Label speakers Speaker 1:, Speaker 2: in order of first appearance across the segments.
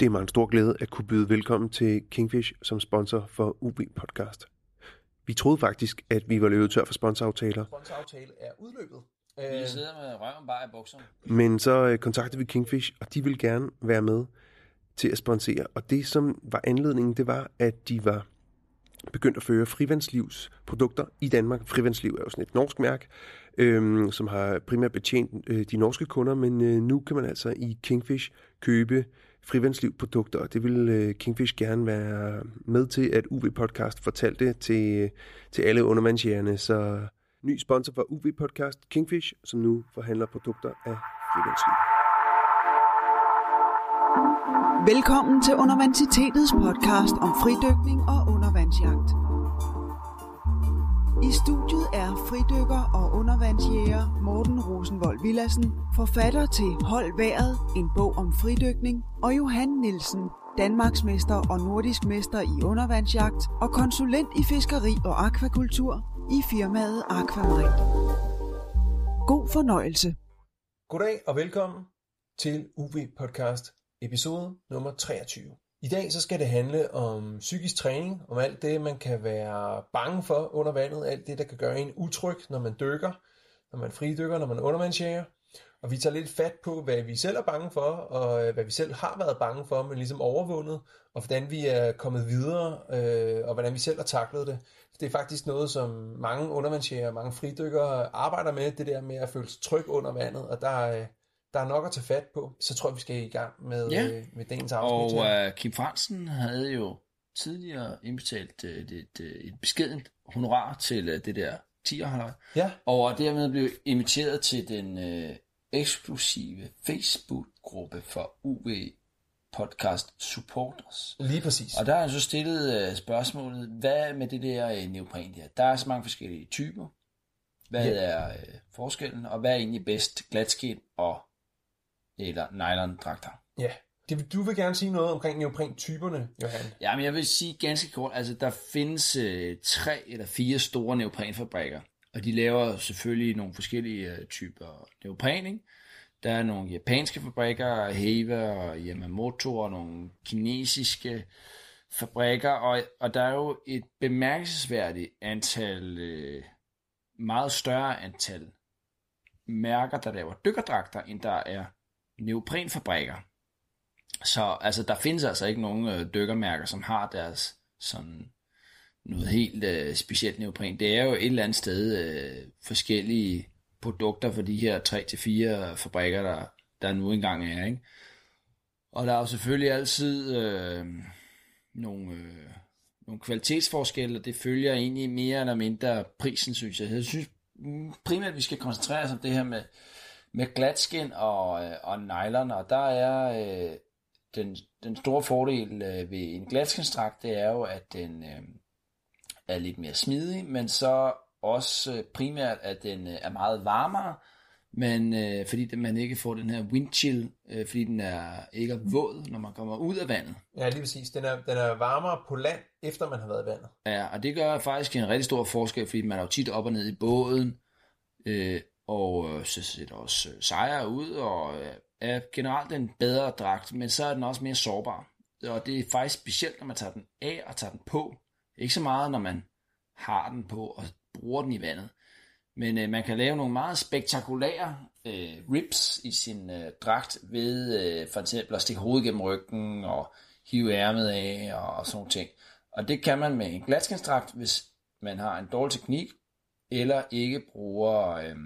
Speaker 1: Det er mig en stor glæde at kunne byde velkommen til Kingfish som sponsor for UB Podcast. Vi troede faktisk, at vi var løbet tør for sponsoraftaler,
Speaker 2: Sponsoraftale er udløbet.
Speaker 3: Vi sidder med røven bare i bukserne.
Speaker 1: men så øh, kontaktede vi Kingfish, og de ville gerne være med til at sponsere. Og det, som var anledningen, det var, at de var begyndt at føre Frivandslivs produkter i Danmark. Frivandsliv er jo sådan et norsk mærke, øhm, som har primært betjent øh, de norske kunder, men øh, nu kan man altså i Kingfish købe Frivandsliv produkter, og det vil øh, Kingfish gerne være med til, at UV Podcast fortalte til, til alle undermandsjægerne. Så ny sponsor for UV Podcast, Kingfish, som nu forhandler produkter af Frivandsliv.
Speaker 4: Velkommen til Undervandsitetets podcast om fridykning og undervandsjagt. I studiet er fridykker og undervandsjæger Morten Rosenvold Villassen, forfatter til Hold Været, en bog om fridykning, og Johan Nielsen, Danmarksmester og nordisk mester i undervandsjagt og konsulent i fiskeri og akvakultur i firmaet Aquamarine. God fornøjelse.
Speaker 2: Goddag og velkommen til UV Podcast episode nummer 23. I dag så skal det handle om psykisk træning, om alt det, man kan være bange for under vandet, alt det, der kan gøre en utryg, når man dykker, når man fridykker, når man undervandsjæger. Og vi tager lidt fat på, hvad vi selv er bange for, og øh, hvad vi selv har været bange for, men ligesom overvundet, og hvordan vi er kommet videre, øh, og hvordan vi selv har taklet det. Det er faktisk noget, som mange undervandsjæger og mange fridykkere arbejder med, det der med at føle sig tryg under vandet, og der øh, der er nok at tage fat på. Så tror jeg, vi skal i gang med,
Speaker 3: Ja.
Speaker 2: øh, med dagens afsnit.
Speaker 3: Og uh, Kim Fransen havde jo tidligere indbetalt uh, et, et, et beskedent honorar til uh, det der 10
Speaker 2: Ja,
Speaker 3: og dermed blev inviteret til den uh, eksklusive Facebook-gruppe for UV Podcast Supporters.
Speaker 2: lige præcis.
Speaker 3: Og der har han så stillet uh, spørgsmålet, hvad med det der uh, neopren der? Der er så mange forskellige typer. Hvad
Speaker 2: Ja.
Speaker 3: er uh, forskellen, og hvad er egentlig bedst glatskin og eller nylon-dragter?
Speaker 2: Ja. Det, du vil gerne sige noget omkring neopren-typerne, Johan.
Speaker 3: Jamen, jeg vil sige ganske kort, altså der findes øh, tre eller fire store neoprenfabrikker, og de laver selvfølgelig nogle forskellige øh, typer neopren, ikke? Der er nogle japanske fabrikker, Heva og Yamamoto, og nogle kinesiske fabrikker, og, og der er jo et bemærkelsesværdigt antal, øh, meget større antal mærker, der laver dykkerdragter, end der er neoprenfabrikker. Så altså, der findes altså ikke nogen øh, dykkermærker, som har deres sådan noget helt øh, specielt neopren. Det er jo et eller andet sted øh, forskellige produkter for de her 3-4 fabrikker, der, der nu engang er. Ikke? Og der er jo selvfølgelig altid øh, nogle, øh, nogle kvalitetsforskelle, og det følger egentlig mere eller mindre prisen, synes jeg. Jeg synes primært, at vi skal koncentrere os om det her med, med glatskin og, øh, og nylon, og der er øh, den, den store fordel øh, ved en glatskinstrakt, det er jo, at den øh, er lidt mere smidig, men så også øh, primært, at den øh, er meget varmere, men øh, fordi man ikke får den her windchill, øh, fordi den er ikke er våd, når man kommer ud af vandet.
Speaker 2: Ja, lige præcis. Den er, den er varmere på land, efter man har været i vandet.
Speaker 3: Ja, og det gør faktisk en rigtig stor forskel, fordi man er jo tit op og ned i båden, øh, og øh, så ser det også øh, sejre ud, og øh, er generelt en bedre dragt, men så er den også mere sårbar. Og det er faktisk specielt, når man tager den af og tager den på. Ikke så meget, når man har den på og bruger den i vandet. Men øh, man kan lave nogle meget spektakulære øh, rips i sin øh, dragt ved øh, for eksempel at stikke hovedet gennem ryggen og hive ærmet af og, og sådan nogle ting. Og det kan man med en glatskinsdragt, hvis man har en dårlig teknik, eller ikke bruger øh,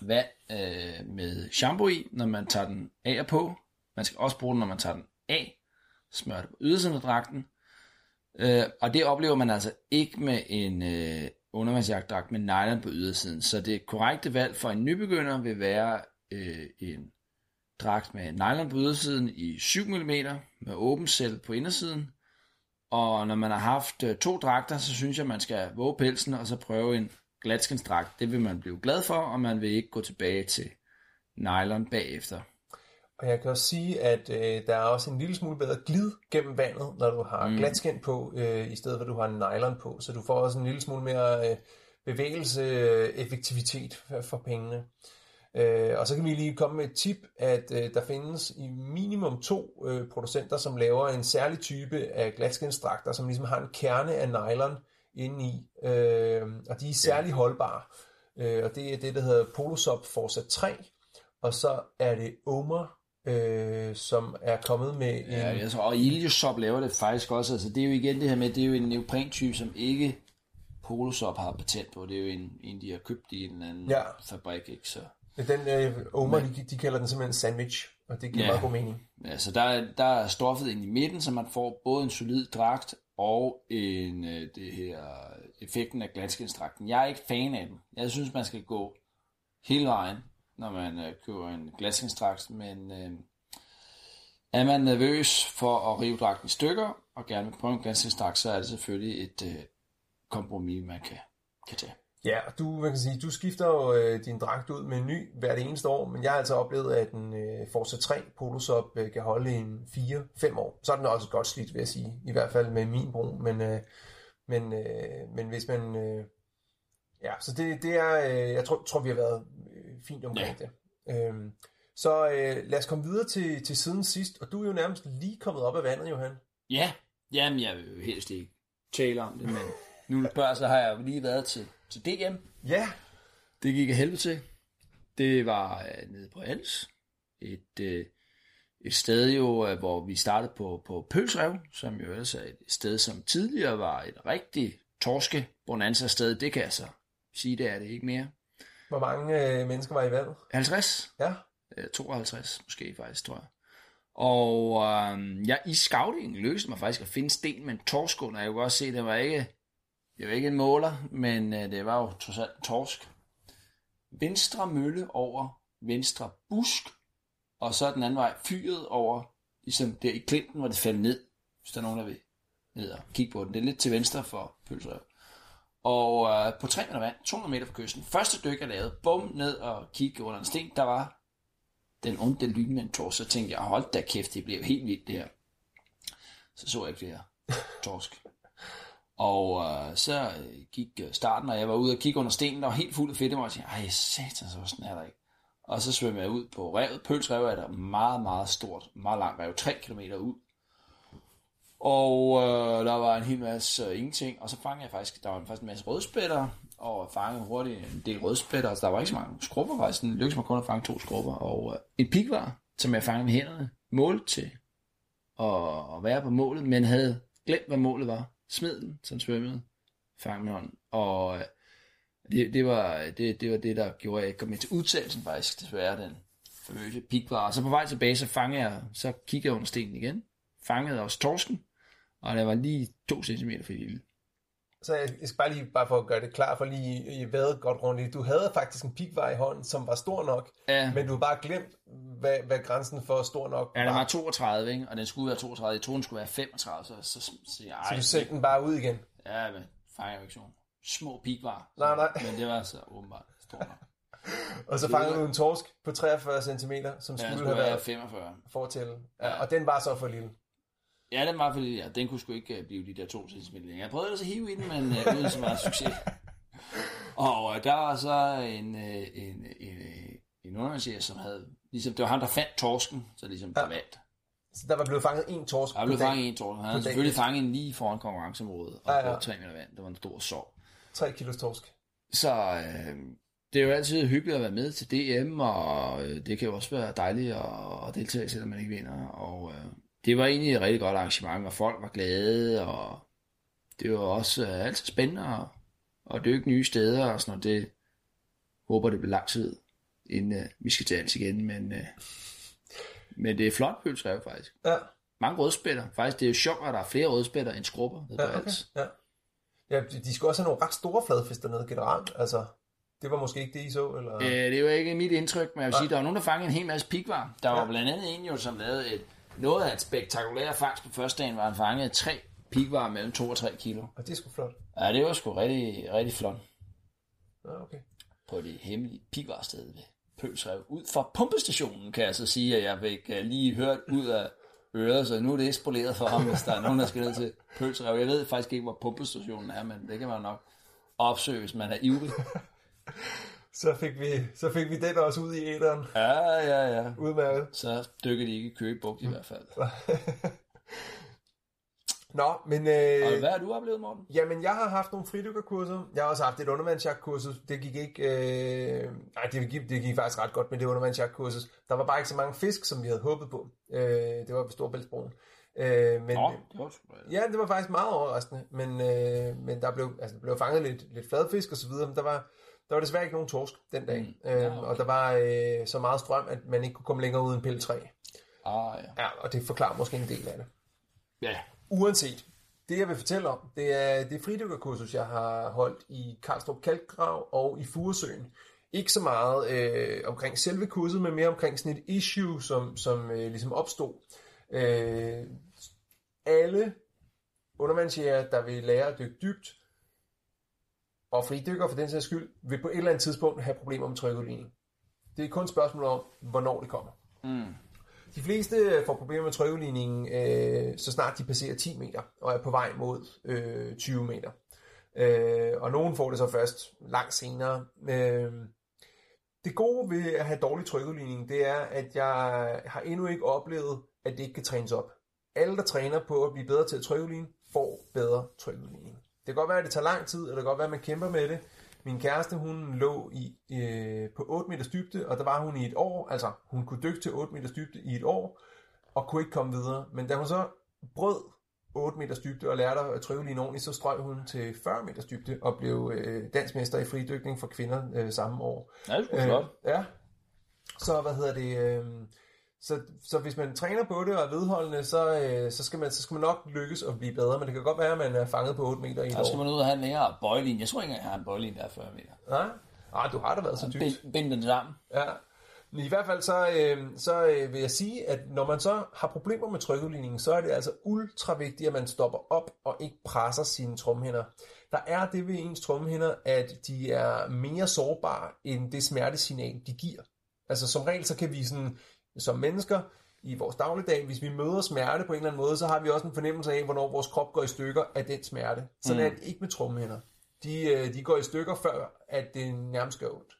Speaker 3: vand øh, med shampoo i, når man tager den af og på. Man skal også bruge den, når man tager den af. Smør det på ydersiden af dragten. Øh, og det oplever man altså ikke med en øh, undervandsjagtdragt med nylon på ydersiden. Så det korrekte valg for en nybegynder vil være øh, en dragt med nylon på ydersiden i 7 mm med åben cell på indersiden. Og når man har haft øh, to dragter, så synes jeg, man skal våge pelsen og så prøve en glatskensdragt. Det vil man blive glad for, og man vil ikke gå tilbage til nylon bagefter.
Speaker 2: Og jeg kan også sige, at øh, der er også en lille smule bedre glid gennem vandet, når du har mm. glatskin på, øh, i stedet for at du har nylon på. Så du får også en lille smule mere øh, bevægelse, øh, effektivitet for, pengene. Øh, og så kan vi lige komme med et tip, at øh, der findes i minimum to øh, producenter, som laver en særlig type af glatskinsdragter, som ligesom har en kerne af nylon inde i, øh, og de er særlig holdbare. Øh, og det er det, der hedder Polosop Forza 3, og så er det Omer, øh, som er kommet med en...
Speaker 3: Ja, tror, og Iliosop laver det faktisk også. Altså, det er jo igen det her med, det er jo en neoprentype, som ikke Polosop har patent på. Det er jo en, en de har købt i en eller anden
Speaker 2: Ja.
Speaker 3: fabrik, ikke? Så,
Speaker 2: Den øh, Omer, de, de kalder den simpelthen sandwich, og det giver
Speaker 3: Ja.
Speaker 2: meget god mening.
Speaker 3: ja, så der, er- der er stoffet ind i midten, så man får både en solid dragt og en, øh, det her effekten af glatskinsdragten. Jeg er ikke fan af den. Jeg synes, man skal gå hele vejen, når man øh, køber en glatskinsdragt, men øh, er man nervøs for at rive dragten i stykker, og gerne vil prøve en glatskinsdragt, så er det selvfølgelig et øh, kompromis, man kan, kan tage.
Speaker 2: Ja, og du, man kan sige, du skifter jo øh, din dragt ud med en ny hvert eneste år, men jeg har altså oplevet, at en øh, Forza 3 Polosop øh, kan holde en 4-5 år. Så er den også godt slidt, vil jeg sige, i hvert fald med min brug, men, øh, men, øh, men hvis man... Øh, ja, så det, det er, øh, jeg tror, tror, vi har været øh, fint omkring det. Øhm, så øh, lad os komme videre til, til siden sidst, og du er jo nærmest lige kommet op af vandet, Johan.
Speaker 3: Ja, jamen jeg vil jo helst ikke tale om det, men nu spørger så har jeg jo lige været til, til DM.
Speaker 2: Ja,
Speaker 3: Det gik af helvede til. Det var øh, nede på Als. Et, øh, et sted jo, øh, hvor vi startede på, på Pølsrev, som jo ellers er et sted, som tidligere var et rigtig torske bonanza sted. Det kan jeg så sige, det er det ikke mere.
Speaker 2: hvor mange øh, mennesker var i vandet?
Speaker 3: 50,
Speaker 2: Ja,
Speaker 3: øh, 52 måske faktisk, tror jeg. Og øh, ja, i scouting lykkedes det mig faktisk at finde sten med en torsk under. Jeg kunne godt se, at det var ikke, det var ikke en måler, men øh, det var jo trods alt torsk. Venstre mølle over venstre busk, og så den anden vej fyret over, ligesom der i klinten, hvor det faldt ned, hvis der er nogen, der vil ned og kigge på den. Det er lidt til venstre for Pølsrev. Og øh, på 3 meter vand, 200 meter fra kysten. Første dyk, jeg lavede, bum, ned og kigge under en sten, der var den onde lyn med en. Så tænkte jeg, hold da kæft, det bliver helt vildt det her. Så så jeg ikke flere torsk. Og øh, så gik øh, starten, og jeg var ude og kigge under stenen, der var helt fuld af fedt, og jeg tænkte, ej satan, så sådan er der ikke. Og så svømmer jeg ud på revet. Pølsrev er der meget, meget stort, meget langt rev, 3 km ud. Og øh, der var en hel masse øh, ingenting, og så fangede jeg faktisk, der var faktisk en masse rødspætter, og fangede hurtigt en del rødspætter, så der var ikke så mange skrubber faktisk, den lykkedes mig kun at fange to skrubber, og øh, en pigvar, som jeg fangede med hænderne, mål til at, at være på målet, men havde glemt, hvad målet var. Smed den, så den svømmede, fang med hånden, og øh, det, det, var, det, det var det, der gjorde, at jeg kom med til udtalelsen faktisk, desværre den famøse pigvar. Og så på vej tilbage, så fangede jeg, så kiggede jeg under stenen igen, fangede også torsken, og den var lige to centimeter for lille.
Speaker 2: Så jeg jeg skal bare lige, bare for at gøre det klar, for lige i været godt rundt. Du havde faktisk en pigvej i hånden, som var stor nok,
Speaker 3: Ja,
Speaker 2: men du har bare glemt, hvad, hvad grænsen for stor nok
Speaker 3: ja, den
Speaker 2: var.
Speaker 3: var 32, ikke? og den skulle være 32. Jeg troede, den skulle være 35, så, så, så, så jeg,
Speaker 2: Så du sendte den bare ud igen.
Speaker 3: ja, men fanger jo ikke sådan små pigvar.
Speaker 2: Nej, nej.
Speaker 3: Men det var så åbenbart stort nok.
Speaker 2: Og så fangede du en torsk på 43 cm, som
Speaker 3: Ja,
Speaker 2: skulle
Speaker 3: skulle
Speaker 2: have
Speaker 3: være
Speaker 2: været
Speaker 3: 45.
Speaker 2: fortælle. Ja,
Speaker 3: Ja.
Speaker 2: og den var så for lille.
Speaker 3: Ja, den var fordi, ja, den kunne sgu ikke øh, blive de der 2 cm længere. Jeg prøvede ellers at hive i den, men øh, uden så meget succes. Og øh, der var så en, øh, en, en, øh, en undervandsjæger, som havde, ligesom, det var ham, der fandt torsken, så ligesom der
Speaker 2: Ja.
Speaker 3: vandt.
Speaker 2: Så der var blevet fanget en torsk
Speaker 3: Der
Speaker 2: på
Speaker 3: blev
Speaker 2: dagen.
Speaker 3: fanget en torsk. Han havde selvfølgelig fanget en lige foran konkurrenceområdet, og
Speaker 2: Ja,
Speaker 3: ja, på 3 meter vand. Det var en stor sov.
Speaker 2: 3 kilos torsk.
Speaker 3: Så øh, det er jo altid hyggeligt at være med til DM, og øh, det kan jo også være dejligt at, at deltage, selvom man ikke vinder. Og øh, det var egentlig et rigtig godt arrangement, og folk var glade, og det var også øh, altid spændende at, at dykke nye steder og sådan noget. Det håber, det bliver lang tid, inden øh, vi skal til Als igen, men, øh, men det er flot pølsrev faktisk.
Speaker 2: Ja,
Speaker 3: Mange rødspætter. Faktisk, det er jo sjovt, at der er flere rødspætter end skrubber nede
Speaker 2: ja, okay.
Speaker 3: Als.
Speaker 2: Ja. ja, de skulle også have nogle ret store fladfisk dernede generelt. Altså, det var måske ikke det, I så? Eller?
Speaker 3: Øh, det er jo ikke mit indtryk, men jeg vil
Speaker 2: Nej.
Speaker 3: sige, der var nogen, der fangede en hel masse pigvar. Der var
Speaker 2: Ja.
Speaker 3: blandt andet en jo, som lavede et, noget af et spektakulært fangst på første dagen, hvor han fangede tre pigvar mellem 2 og 3 kilo.
Speaker 2: Og det er sgu flot.
Speaker 3: Ja, det var sgu rigtig, rigtig flot
Speaker 2: Ja, okay.
Speaker 3: på det hemmelige pigvarsted ved Pølsrev. Ud fra pumpestationen, kan jeg så sige, at jeg fik øh, lige hørt ud af øret, så nu er det espoleret for ham, hvis der er nogen, der skal ned til Pølsrev. Jeg ved faktisk ikke, hvor pumpestationen er, men det kan man nok opsøge, hvis man er ivrig.
Speaker 2: så, fik vi, så fik vi den også ud i æderen.
Speaker 3: Ja, ja, ja.
Speaker 2: Udmærket.
Speaker 3: Så dykker de ikke i Køge Bugt i hvert fald.
Speaker 2: Nå, men...
Speaker 3: Og
Speaker 2: Øh,
Speaker 3: hvad har du oplevet, Morten?
Speaker 2: Jamen, jeg har haft nogle fridykkerkurser. Jeg har også haft et undervandsjagtkursus. Det gik ikke... Øh... Nej, det gik, det gik faktisk ret godt med det undervandsjagtkursus. Der var bare ikke så mange fisk, som vi havde håbet på. Øh, det var på Storbæltsbroen. Øh, men,
Speaker 3: Nå, det var sgu
Speaker 2: Ja, det var faktisk meget overraskende, men, øh, men der blev, altså, der blev fanget lidt, lidt fladfisk og så videre, men der var, der var desværre ikke nogen torsk den dag, mm.
Speaker 3: Ja,
Speaker 2: øh,
Speaker 3: okay.
Speaker 2: og der var øh, så meget strøm, at man ikke kunne komme længere uden pille 3.
Speaker 3: Ah, ja.
Speaker 2: Ja, og det forklarer måske en del af det.
Speaker 3: Ja,
Speaker 2: Uanset, det jeg vil fortælle om, det er det fridykkerkursus, jeg har holdt i Karlstrup Kalkgrav og i Furesøen. Ikke så meget øh, omkring selve kurset, men mere omkring sådan et issue, som, som øh, ligesom opstod. Øh, alle undervandsjæger, der vil lære at dykke dybt, og fridykker for den sags skyld, vil på et eller andet tidspunkt have problemer med trykudligning. Det er kun et spørgsmål om, hvornår det kommer.
Speaker 3: Mm.
Speaker 2: De fleste får problemer med trykudligningen, øh, så snart de passerer 10 meter og er på vej mod øh, 20 meter. Øh, og nogen får det så først langt senere. Øh, det gode ved at have dårlig trykudligning, det er, at jeg har endnu ikke oplevet, at det ikke kan trænes op. Alle, der træner på at blive bedre til at trykudligne, får bedre trykudligning. Det kan godt være, at det tager lang tid, eller det kan godt være, at man kæmper med det. Min kæreste, hun lå i, øh, på 8 meters dybde, og der var hun i et år, altså hun kunne dykke til 8 meters dybde i et år, og kunne ikke komme videre. Men da hun så brød 8 meters dybde og lærte at trykkeline ordentligt, så strøg hun til 40 meters dybde og blev øh, dansmester i fridykning for kvinder øh, samme år.
Speaker 3: Ja, det er flot.
Speaker 2: Øh, ja. Så hvad hedder det? Øh, så, så hvis man træner på det og er vedholdende, så, øh, så, skal man, så skal man nok lykkes at blive bedre. Men det kan godt være, at man er fanget på 8 meter i et
Speaker 3: Der skal
Speaker 2: år.
Speaker 3: man ud og have en længere bøjlin. Jeg tror ikke engang, jeg har en bøjlin, der er 40 meter.
Speaker 2: Nej, ah, du har da været så dybt.
Speaker 3: Bind, bind den sammen.
Speaker 2: Ja. Men i hvert fald så, øh, så øh, vil jeg sige, at når man så har problemer med trykudligningen, så er det altså ultra vigtigt, at man stopper op og ikke presser sine tromhænder. Der er det ved ens tromhænder, at de er mere sårbare end det smertesignal, de giver. Altså som regel, så kan vi sådan, som mennesker i vores dagligdag, hvis vi møder smerte på en eller anden måde, så har vi også en fornemmelse af, hvornår vores krop går i stykker af den smerte. Sådan mm. er det ikke med tromhænder. De, øh, de går i stykker før, at det nærmest gør ondt.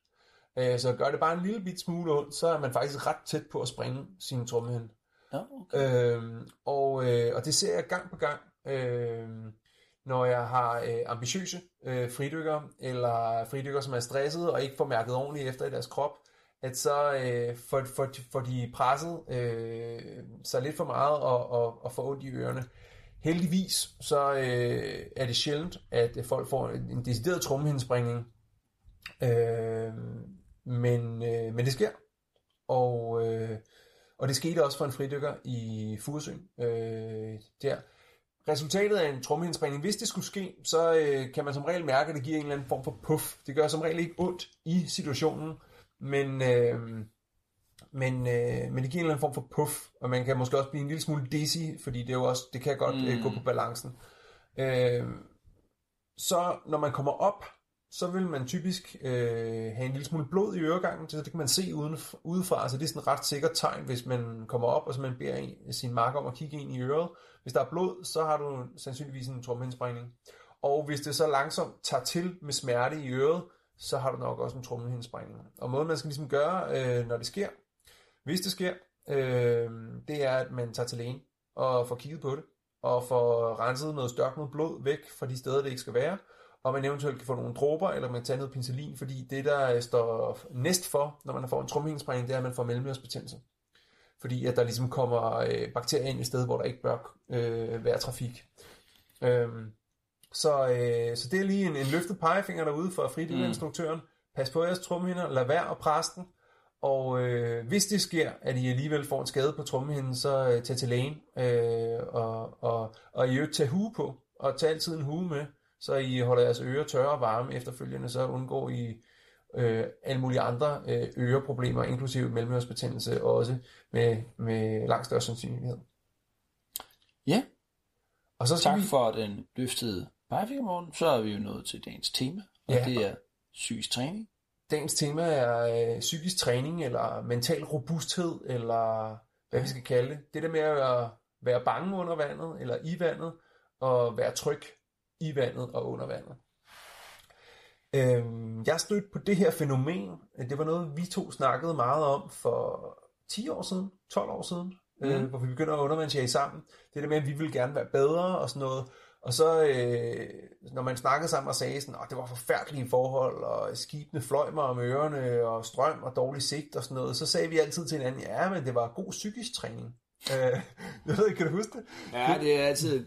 Speaker 2: Øh, Så gør det bare en lille bit smule ondt, så er man faktisk ret tæt på at springe sin trommehænde.
Speaker 3: Ja, okay.
Speaker 2: Øhm, og, øh, og det ser jeg gang på gang, øh, når jeg har øh, ambitiøse øh, fridykkere, eller fridykkere, som er stressede og ikke får mærket ordentligt efter i deres krop, at så øh, får, får, får de presset øh, sig lidt for meget og, og, og får ondt i ørerne. Heldigvis så øh, er det sjældent, at folk får en, en decideret trommehindespringning, øh, men, øh, men det sker. Og, øh, og det skete også for en fridykker i Furesøen. Øh, der. Resultatet af en trommehindspringning, hvis det skulle ske, så øh, kan man som regel mærke, at det giver en eller anden form for puff. Det gør som regel ikke ondt i situationen, men, øh, men, øh, men det giver en eller anden form for puff, og man kan måske også blive en lille smule dizzy, fordi det, er jo også, det kan godt øh, gå på balancen. Øh, så når man kommer op, så vil man typisk øh, have en lille smule blod i øregangen, så det kan man se uden, udefra, så det er sådan et ret sikkert tegn, hvis man kommer op, og så man beder en, sin marker om at kigge ind i øret. Hvis der er blod, så har du sandsynligvis en trommehinssprængning. Og hvis det så langsomt tager til med smerte i øret, så har du nok også en trommehinssprængning. Og måden man skal ligesom gøre, øh, når det sker, hvis det sker, øh, det er, at man tager til lægen og får kigget på det, og får renset noget størknet blod væk fra de steder, det ikke skal være, og man eventuelt kan få nogle dråber, eller man tager noget penicillin, fordi det, der står næst for, når man får en trommehinssprængning, det er, at man får mellemørsbetændelse. Fordi at der ligesom kommer øh, bakterier ind i stedet, hvor der ikke bør øh, være trafik. Øhm, så, øh, så det er lige en, en løftet pegefinger derude for fridykerinstruktøren. Mm. Pas på jeres trommehinder, lad være at presse den. Og øh, hvis det sker, at I alligevel får en skade på trommehinden, så øh, tag til lægen øh, og, og, og i øvrigt tag hue på, og tag altid en hue med, så I holder jeres ører tørre og varme efterfølgende, så undgår I øh, alle mulige andre øh, øreproblemer, inklusive mellemørsbetændelse, også med, med langt større sandsynlighed.
Speaker 3: Ja,
Speaker 2: Og så
Speaker 3: tak
Speaker 2: vi,
Speaker 3: for den løftede pegefinger, Morten. Så er vi jo nået til dagens tema, og
Speaker 2: Ja.
Speaker 3: det er psykisk træning.
Speaker 2: dagens tema er øh, psykisk træning, eller mental robusthed, eller hvad vi skal kalde det. Det der med at være bange under vandet, eller i vandet, og være tryg i vandet og under vandet. Øhm, jeg stødte på det her fænomen. Det var noget, vi to snakkede meget om for 10 år siden, 12 år siden, mm. øh, hvor vi begynder at undervandsjage sammen. Det der med, at vi ville gerne være bedre og sådan noget. Og så, øh, når man snakkede sammen og sagde sådan, at det var forfærdelige forhold, og skibene fløj mig om ørerne, og strøm og dårlig sigt og sådan noget, så sagde vi altid til hinanden, ja, men det var god psykisk træning. Øh, jeg ved ikke, kan du huske det?
Speaker 3: Ja, det er altid...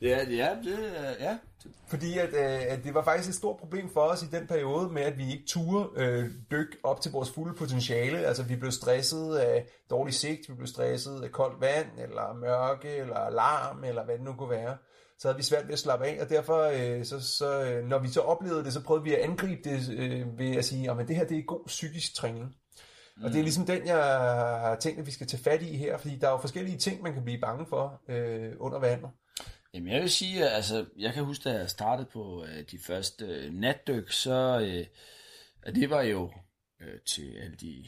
Speaker 3: Ja, ja, det, ja.
Speaker 2: Fordi at, øh, at det var faktisk et stort problem for os i den periode med, at vi ikke turde øh, dykke op til vores fulde potentiale. Altså vi blev stresset af dårlig sigt, vi blev stresset af koldt vand, eller mørke, eller larm, eller hvad det nu kunne være. Så havde vi svært ved at slappe af, og derfor, øh, så, så, øh, når vi så oplevede det, så prøvede vi at angribe det øh, ved at sige, at det her det er god psykisk træning. Mm. Og det er ligesom den, jeg har tænkt, at vi skal tage fat i her, fordi der er jo forskellige ting, man kan blive bange for øh, under vandet.
Speaker 3: Jamen jeg vil sige, altså jeg kan huske, da jeg startede på øh, de første øh, natdyk, så øh, det var jo øh, til alle de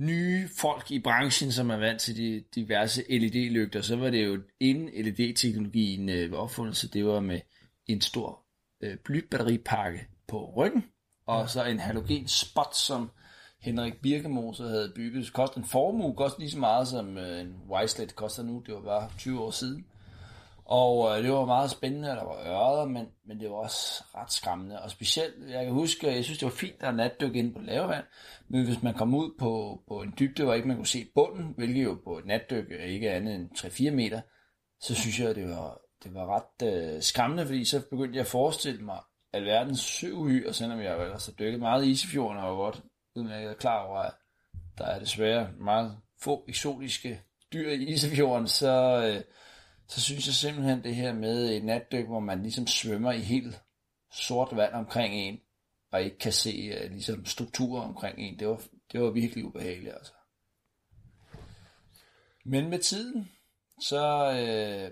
Speaker 3: nye folk i branchen, som er vant til de diverse LED-lygter, så var det jo inden LED-teknologien øh, var opfundet, så det var med en stor øh, blybatteripakke på ryggen, og ja. så en halogen spot, som Henrik Birkemose havde bygget. Det kostede en formue, kostede lige så meget som øh, en Wiselet koster nu, det var bare 20 år siden. Og øh, det var meget spændende, der var ørder, men, men det var også ret skræmmende. Og specielt, jeg kan huske, jeg synes, det var fint at natdykke ind på lavvand, men hvis man kom ud på, på en dybde, hvor ikke man kunne se bunden, hvilket jo på et natdyk ikke er andet end 3-4 meter, så synes jeg, det var, det var ret øh, skræmmende, fordi så begyndte jeg at forestille mig alverdens søuhy, og selvom jeg ellers har dykket meget i Isefjorden, og var godt udmærket klar over, at der er desværre meget få eksotiske dyr i Isefjorden, så... Øh, så synes jeg simpelthen det her med et natdyk, hvor man ligesom svømmer i helt sort vand omkring en, og ikke kan se uh, ligesom strukturer omkring en, det var, det var virkelig ubehageligt altså. Men med tiden, så, øh,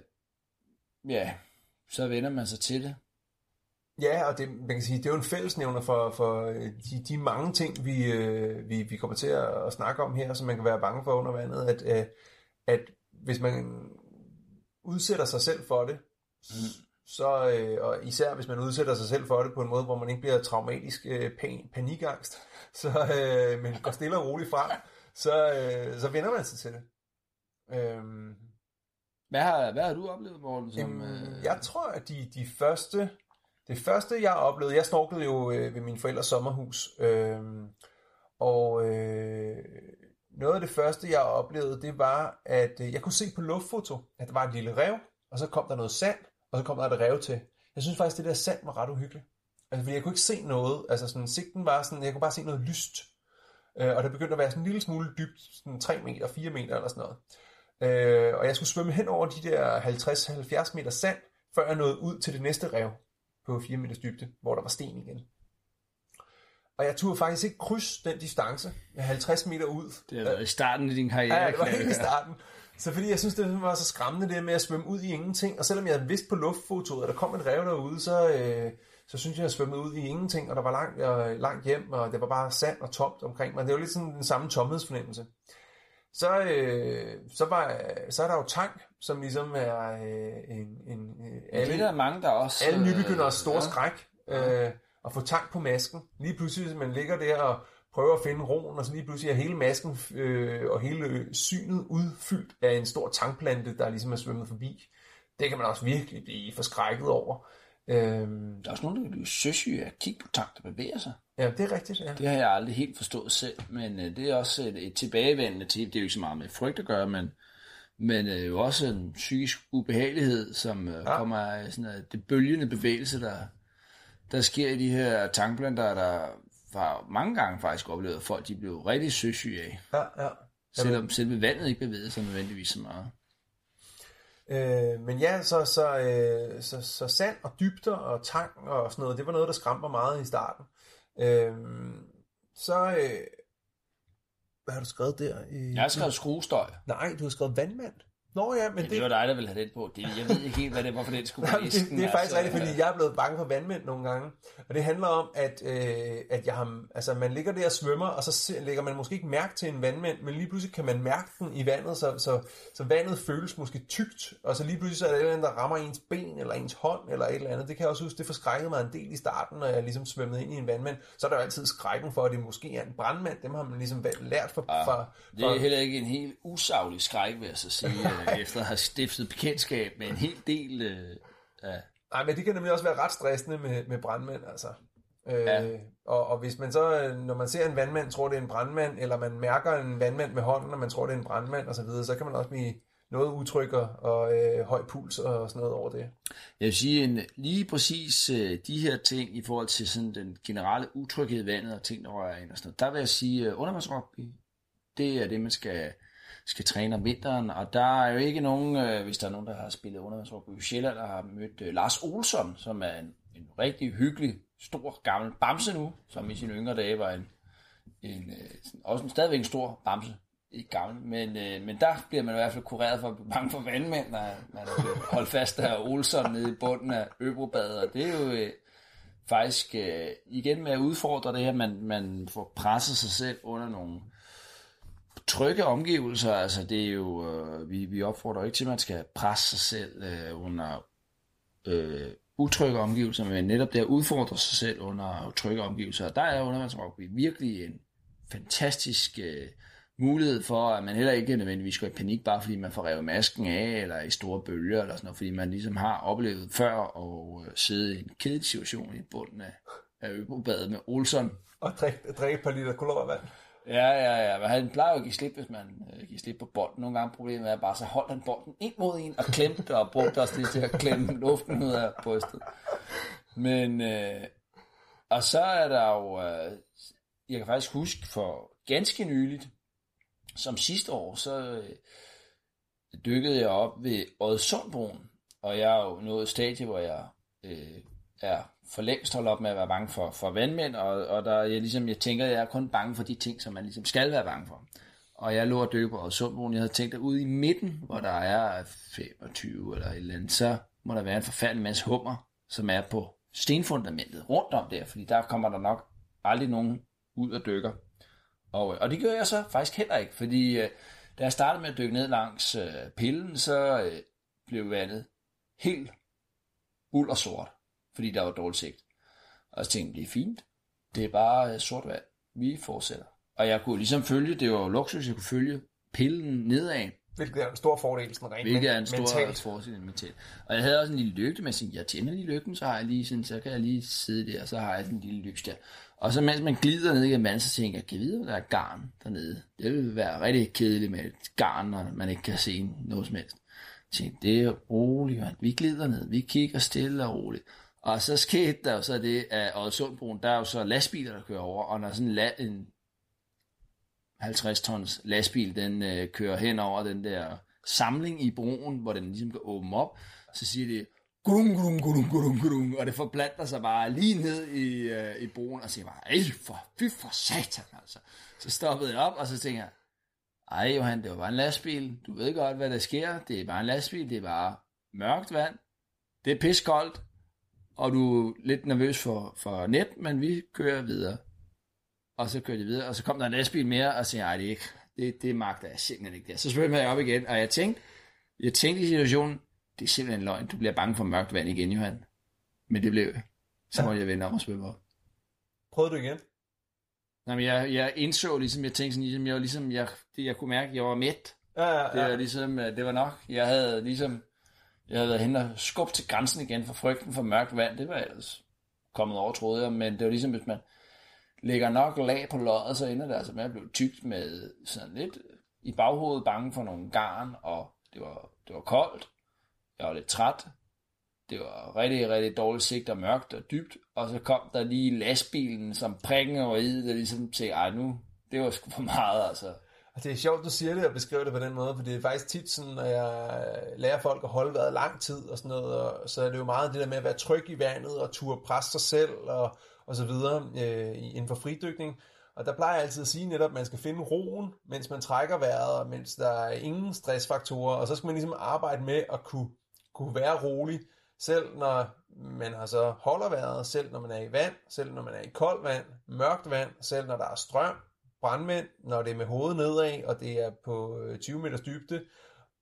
Speaker 3: ja, så vender man sig til det.
Speaker 2: Ja, og det, man kan sige, det er jo en fællesnævner for, for øh, de, de mange ting, vi, øh, vi, vi kommer til at, at snakke om her, som man kan være bange for under vandet, at, at, at hvis man udsætter sig selv for det, mm. så, øh, og især hvis man udsætter sig selv for det på en måde, hvor man ikke bliver traumatisk øh, pan, panikangst, så øh, men går stille og roligt frem, så, øh, så vender man sig til det. Øhm,
Speaker 3: hvad, har, hvad har du oplevet, Morten? Som,
Speaker 2: øhm, øh... Jeg tror, at de, de første, det første, jeg oplevede, jeg snorklede jo øh, ved min forældres sommerhus, øh, og øh, noget af det første, jeg oplevede, det var, at øh, jeg kunne se på luftfoto, at der var et lille rev, og så kom der noget sand, og så kom der et rev til. Jeg synes faktisk, det der sand var ret uhyggeligt. Altså, fordi jeg kunne ikke se noget. Altså, sådan, sigten var sådan, jeg kunne bare se noget lyst. Øh, og det begyndte at være sådan en lille smule dybt, sådan 3 meter, 4 meter eller sådan noget. Øh, og jeg skulle svømme hen over de der 50-70 meter sand, før jeg nåede ud til det næste rev på 4 meters dybde, hvor der var sten igen. Og jeg turde faktisk ikke krydse den distance med 50 meter ud.
Speaker 3: Det har været i starten af din karriere.
Speaker 2: Ja, det var helt i starten. Så fordi jeg synes, det var så skræmmende det med at svømme ud i ingenting. Og selvom jeg vidste på luftfotoet, at der kom et rev derude, så, øh, så synes jeg, at jeg svømmede ud i ingenting. Og der var langt, øh, langt hjem, og det var bare sand og tomt omkring mig. Det var lidt sådan den samme tomhedsfornemmelse. Så, øh, så, var, så er der jo tang, som ligesom er øh, en... en
Speaker 3: alle, ja, det er der mange, der også...
Speaker 2: Alle nybegyndere store ja. skræk. Øh, at få tang på masken. Lige pludselig, hvis man ligger der og prøver at finde roen, og så lige pludselig er hele masken øh, og hele synet udfyldt af en stor tangplante, der ligesom er svømmet forbi. Det kan man også virkelig blive forskrækket over.
Speaker 3: Øhm, der er også nogen, der kan blive søsyge af at kigge på tang, der bevæger sig.
Speaker 2: Ja, det er rigtigt. Ja.
Speaker 3: Det har jeg aldrig helt forstået selv, men øh, det er også et, et tilbagevendende til, det er jo ikke så meget med frygt at gøre, men, men øh, jo også en psykisk ubehagelighed, som øh, ja. kommer af sådan, at det bølgende bevægelse, der, der sker i de her tankplanter, der var mange gange faktisk oplevet, at folk de blev rigtig søsyge af.
Speaker 2: Ja, ja.
Speaker 3: Selvom selve vandet ikke bevægede sig nødvendigvis så meget.
Speaker 2: Øh, men ja, så, så, øh, så, så sand og dybder og tang og sådan noget, det var noget, der skræmte meget i starten. Øh, så, øh, hvad har du skrevet der?
Speaker 3: Jeg har skrevet skruestøj.
Speaker 2: Nej, du har skrevet vandmand. Nå ja, men
Speaker 3: Ja, det var dig, der ville have den på. Det, jeg ved ikke helt, hvad det var, for den skulle på
Speaker 2: det, det er faktisk
Speaker 3: altså.
Speaker 2: rigtigt, fordi jeg er blevet bange for vandmænd nogle gange. Og det handler om, at, øh, at jeg har, altså, man ligger der og svømmer, og så lægger man måske ikke mærke til en vandmænd, men lige pludselig kan man mærke den i vandet, så, så, så vandet føles måske tykt, og så lige pludselig så er der et eller andet, der rammer ens ben, eller ens hånd, eller et eller andet. Det kan jeg også huske, det forskrækkede mig en del i starten, når jeg ligesom svømmede ind i en vandmand. Så er der jo altid skrækken for, at det måske er en brandmand. Dem har man ligesom lært fra...
Speaker 3: Ja,
Speaker 2: fra,
Speaker 3: Det er heller ikke en helt usaglig skræk, vil jeg så sige, øh, efter at have stiftet bekendtskab med en hel del øh, af...
Speaker 2: Nej, men det kan nemlig også være ret stressende med, med brandmænd, altså. Øh,
Speaker 3: Ja.
Speaker 2: og, og hvis man så, øh, når man ser en vandmand, tror det er en brandmand, eller man mærker en vandmand med hånden, og man tror det er en brandmand og så videre, så kan man også blive noget utryg og, og øh, høj puls og sådan noget over det.
Speaker 3: Jeg vil sige, en, lige præcis øh, de her ting i forhold til sådan den generelle utryghed i vandet og ting, der rører ind og sådan noget, der vil jeg sige, øh, undervandsrugby, det er det, man skal, skal træne om vinteren, og der er jo ikke nogen, øh, hvis der er nogen, der har spillet undervandsrugby i Sjælland, der har mødt øh, Lars Olsson, som er en, en rigtig hyggelig, stor, gammel bamse nu, som i sine yngre dage var en, en øh, også en, stadigvæk en stor bamse, ikke gammel, men, øh, men der bliver man i hvert fald kureret for at blive bange for vandmænd, når man holdt fast af Olsson nede i bunden af Øbrobadet, og det er jo øh, faktisk øh, igen med at udfordre det her, man, man får presset sig selv under nogle trygge omgivelser, altså det er jo, øh, vi, vi opfordrer ikke til, at man skal presse sig selv øh, under øh, utrygge omgivelser, men netop det at udfordre sig selv under trygge omgivelser. Og der er undervandsrugby virkelig en fantastisk øh, mulighed for, at man heller ikke nødvendigvis går i panik, bare fordi man får revet masken af, eller i store bølger, eller sådan noget, fordi man ligesom har oplevet før at øh, sidde i en kedelig situation i bunden af, af Øbobadet med Olsen.
Speaker 2: Og drikke, drikke et par liter kolorvand.
Speaker 3: Ja, ja, ja, men han plejer jo at give slip, hvis man øh, giver slip på bolden. Nogle gange problemet er bare, så holdt han bolden ind mod en og klemte og brugte også det til at klemme luften ud af brystet. Men, øh, og så er der jo, øh, jeg kan faktisk huske for ganske nyligt, som sidste år, så øh, dykkede jeg op ved Odsundbroen, og jeg er jo nået et stadie, hvor jeg øh, er for længst holdt op med at være bange for, for vandmænd, og, og der, jeg, ligesom, jeg tænker, at jeg er kun bange for de ting, som man ligesom skal være bange for. Og jeg lå og dykke på Odsundbroen, jeg havde tænkt, at ude i midten, hvor der er 25 eller et eller andet, så må der være en forfærdelig masse hummer, som er på stenfundamentet rundt om der, fordi der kommer der nok aldrig nogen ud og dykker. Og, øh, og det gør jeg så faktisk heller ikke, fordi øh, da jeg startede med at dykke ned langs øh, pillen, så øh, blev vandet helt uld og sort, fordi der var dårligt sigt. Og så tænkte jeg, det er fint. Det er bare øh, sort vand. Vi fortsætter. Og jeg kunne ligesom følge, det var luksus, jeg kunne følge pillen nedad,
Speaker 2: Hvilket er en stor fordel, sådan rent
Speaker 3: hvilket er en stor
Speaker 2: mentalt.
Speaker 3: forskel mentalt. Og jeg havde også en lille lygte, men jeg tænkte, jeg tænder lige lygten, så har jeg lige sådan, så kan jeg lige sidde der, så har jeg sådan en lille lys der. Og så mens man glider ned igennem vandet, så tænker jeg, kan jeg vide, der er garn dernede? Det ville være rigtig kedeligt med et garn, når man ikke kan se noget som helst. Jeg tænkte, det er roligt, man. vi glider ned, vi kigger stille og roligt. Og så skete der jo så det, at Odsundbroen, der er jo så lastbiler, der kører over, og når sådan en, la- en 50 tons lastbil, den øh, kører hen over den der samling i broen, hvor den ligesom kan åbne op, så siger det, gudung, gudung, gudung, gudung, gudung, og det forplanter sig bare lige ned i, øh, i broen, og siger bare, ej, for, fy for satan, altså. Så stoppede jeg op, og så tænker jeg, ej Johan, det var bare en lastbil, du ved godt, hvad der sker, det er bare en lastbil, det er bare mørkt vand, det er piskoldt, og du er lidt nervøs for, for net, men vi kører videre. Og så kørte jeg videre, og så kom der en lastbil mere, og så sagde jeg, ej, det er ikke, det, det magter jeg simpelthen ikke. Der. Så svømmede jeg op igen, og jeg tænkte, jeg tænkte i situationen, det er simpelthen løgn, du bliver bange for mørkt vand igen, Johan. Men det blev jeg. Så måtte jeg vende om og svømme op.
Speaker 2: Prøvede du igen?
Speaker 3: Jamen, jeg, jeg indså ligesom, jeg tænkte sådan, ligesom, jeg var ligesom, jeg, det, jeg kunne mærke, at jeg var mæt.
Speaker 2: Ja, ja,
Speaker 3: Det var
Speaker 2: ja.
Speaker 3: ligesom, det var nok. Jeg havde ligesom, jeg havde været hen og skubbet til grænsen igen for frygten for mørkt vand. Det var ellers kommet over, troede jeg. Men det var ligesom, hvis man lægger nok lag på løjet, så ender det altså med at blive tykt med sådan lidt i baghovedet bange for nogle garn, og det var, det var koldt. Jeg var lidt træt. Det var rigtig, rigtig dårligt sigt og mørkt og dybt. Og så kom der lige lastbilen, som prikken over i, der ligesom sagde, ej nu, det var sgu for meget, altså.
Speaker 2: Og det er sjovt, du siger det og beskriver det på den måde, for det er faktisk tit sådan, når jeg øh, lærer folk at holde vejret lang tid og sådan noget, og så er det jo meget det der med at være tryg i vandet og turde presse sig selv og, og så videre øh, inden for fridykning. Og der plejer jeg altid at sige netop, at man skal finde roen, mens man trækker vejret, og mens der er ingen stressfaktorer, og så skal man ligesom arbejde med at kunne, kunne være rolig, selv når man har så holder vejret, selv når man er i vand, selv når man er i koldt vand, mørkt vand, selv når der er strøm, brandmænd, når det er med hovedet nedad, og det er på 20 øh, meters dybde,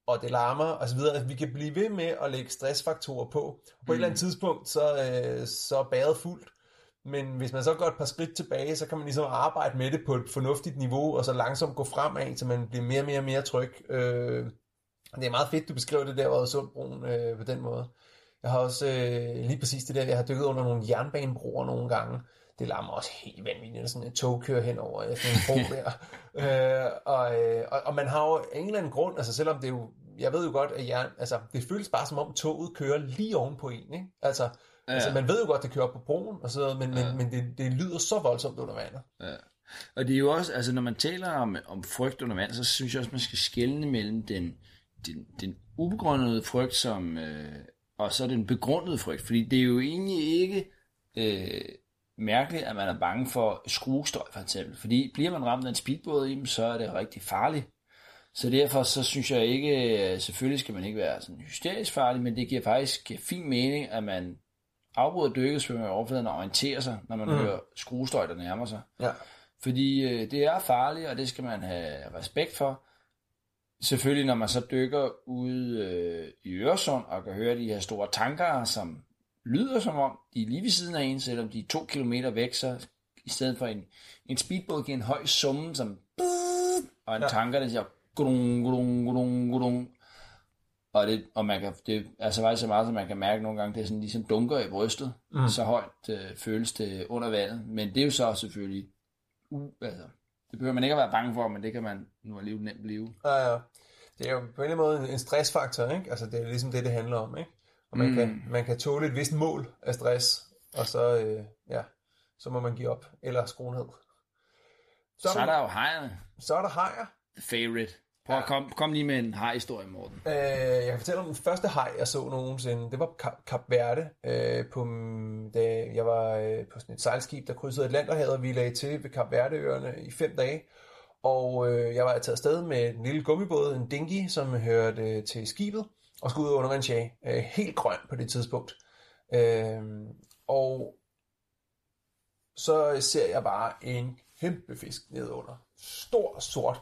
Speaker 2: og det larmer og så videre. Altså, vi kan blive ved med at lægge stressfaktorer på. På mm. et eller andet tidspunkt, så, øh, så er bæret fuldt. Men hvis man så går et par skridt tilbage, så kan man ligesom arbejde med det på et fornuftigt niveau, og så langsomt gå fremad, så man bliver mere og mere og mere tryg. Øh, det er meget fedt, du beskriver det der, hvor Sundbroen øh, på den måde. Jeg har også øh, lige præcis det der, jeg har dykket under nogle jernbanebroer nogle gange. Det larmer også helt vanvittigt, sådan et tog kører hen over sådan en bro der. øh, og, øh, og, og, man har jo en eller anden grund, altså selvom det jo, jeg ved jo godt, at jern, altså, det føles bare som om toget kører lige oven på en, ikke? Altså, ja. altså man ved jo godt, at det kører op på broen, og så, men, ja. men, men det, det lyder så voldsomt under vandet.
Speaker 3: Ja. Og det er jo også, altså når man taler om, om frygt under vand, så synes jeg også, man skal skelne mellem den, den, den ubegrundede frygt, som, øh, og så den begrundede frygt. Fordi det er jo egentlig ikke øh, mærkeligt, at man er bange for skruestøj for eksempel. Fordi bliver man ramt af en speedbåd i så er det rigtig farligt. Så derfor så synes jeg ikke, øh, selvfølgelig skal man ikke være sådan hysterisk farlig, men det giver faktisk fin mening, at man afbryder dykket, svømmer i overfladen og orienterer sig, når man mm. hører skruestøj, der nærmer sig.
Speaker 2: Ja.
Speaker 3: Fordi øh, det er farligt, og det skal man have respekt for. Selvfølgelig, når man så dykker ude øh, i Øresund og kan høre de her store tanker, som lyder som om, de er lige ved siden af en, selvom de er to kilometer væk, så i stedet for en, en speedbåd giver en høj summe, som og en ja. tanker, der siger gudung, gudung, gudung, gudung. Og, det, og man kan, det er så meget så meget, som man kan mærke nogle gange, det er sådan ligesom dunker i brystet. Mm. Så højt øh, føles det under vandet. Men det er jo så selvfølgelig, uh, altså, det behøver man ikke at være bange for, men det kan man nu alligevel nemt blive.
Speaker 2: Ja, ja. Det er jo på en eller anden måde en stressfaktor, ikke? Altså det er ligesom det, det handler om, ikke? Og man, mm. kan, man kan tåle et vist mål af stress, og så, øh, ja, så må man give op, eller skrue ned.
Speaker 3: Så, så er der jo hejerne.
Speaker 2: Så er der hejer.
Speaker 3: The favorite. Prøv at kom, kom lige med en hej-historie, Morten.
Speaker 2: Øh, jeg kan fortælle om den første hej, jeg så nogensinde. Det var på Kap Verde, øh, på, da jeg var øh, på sådan et sejlskib, der krydsede Atlanterhavet, og vi lagde til ved Kap Verdeøerne i fem dage. Og øh, jeg var taget afsted med en lille gummibåd, en dinghy, som hørte øh, til skibet, og skulle ud under vandsjage. Øh, helt grøn på det tidspunkt. Øh, og så ser jeg bare en kæmpe fisk nedunder. Stor, sort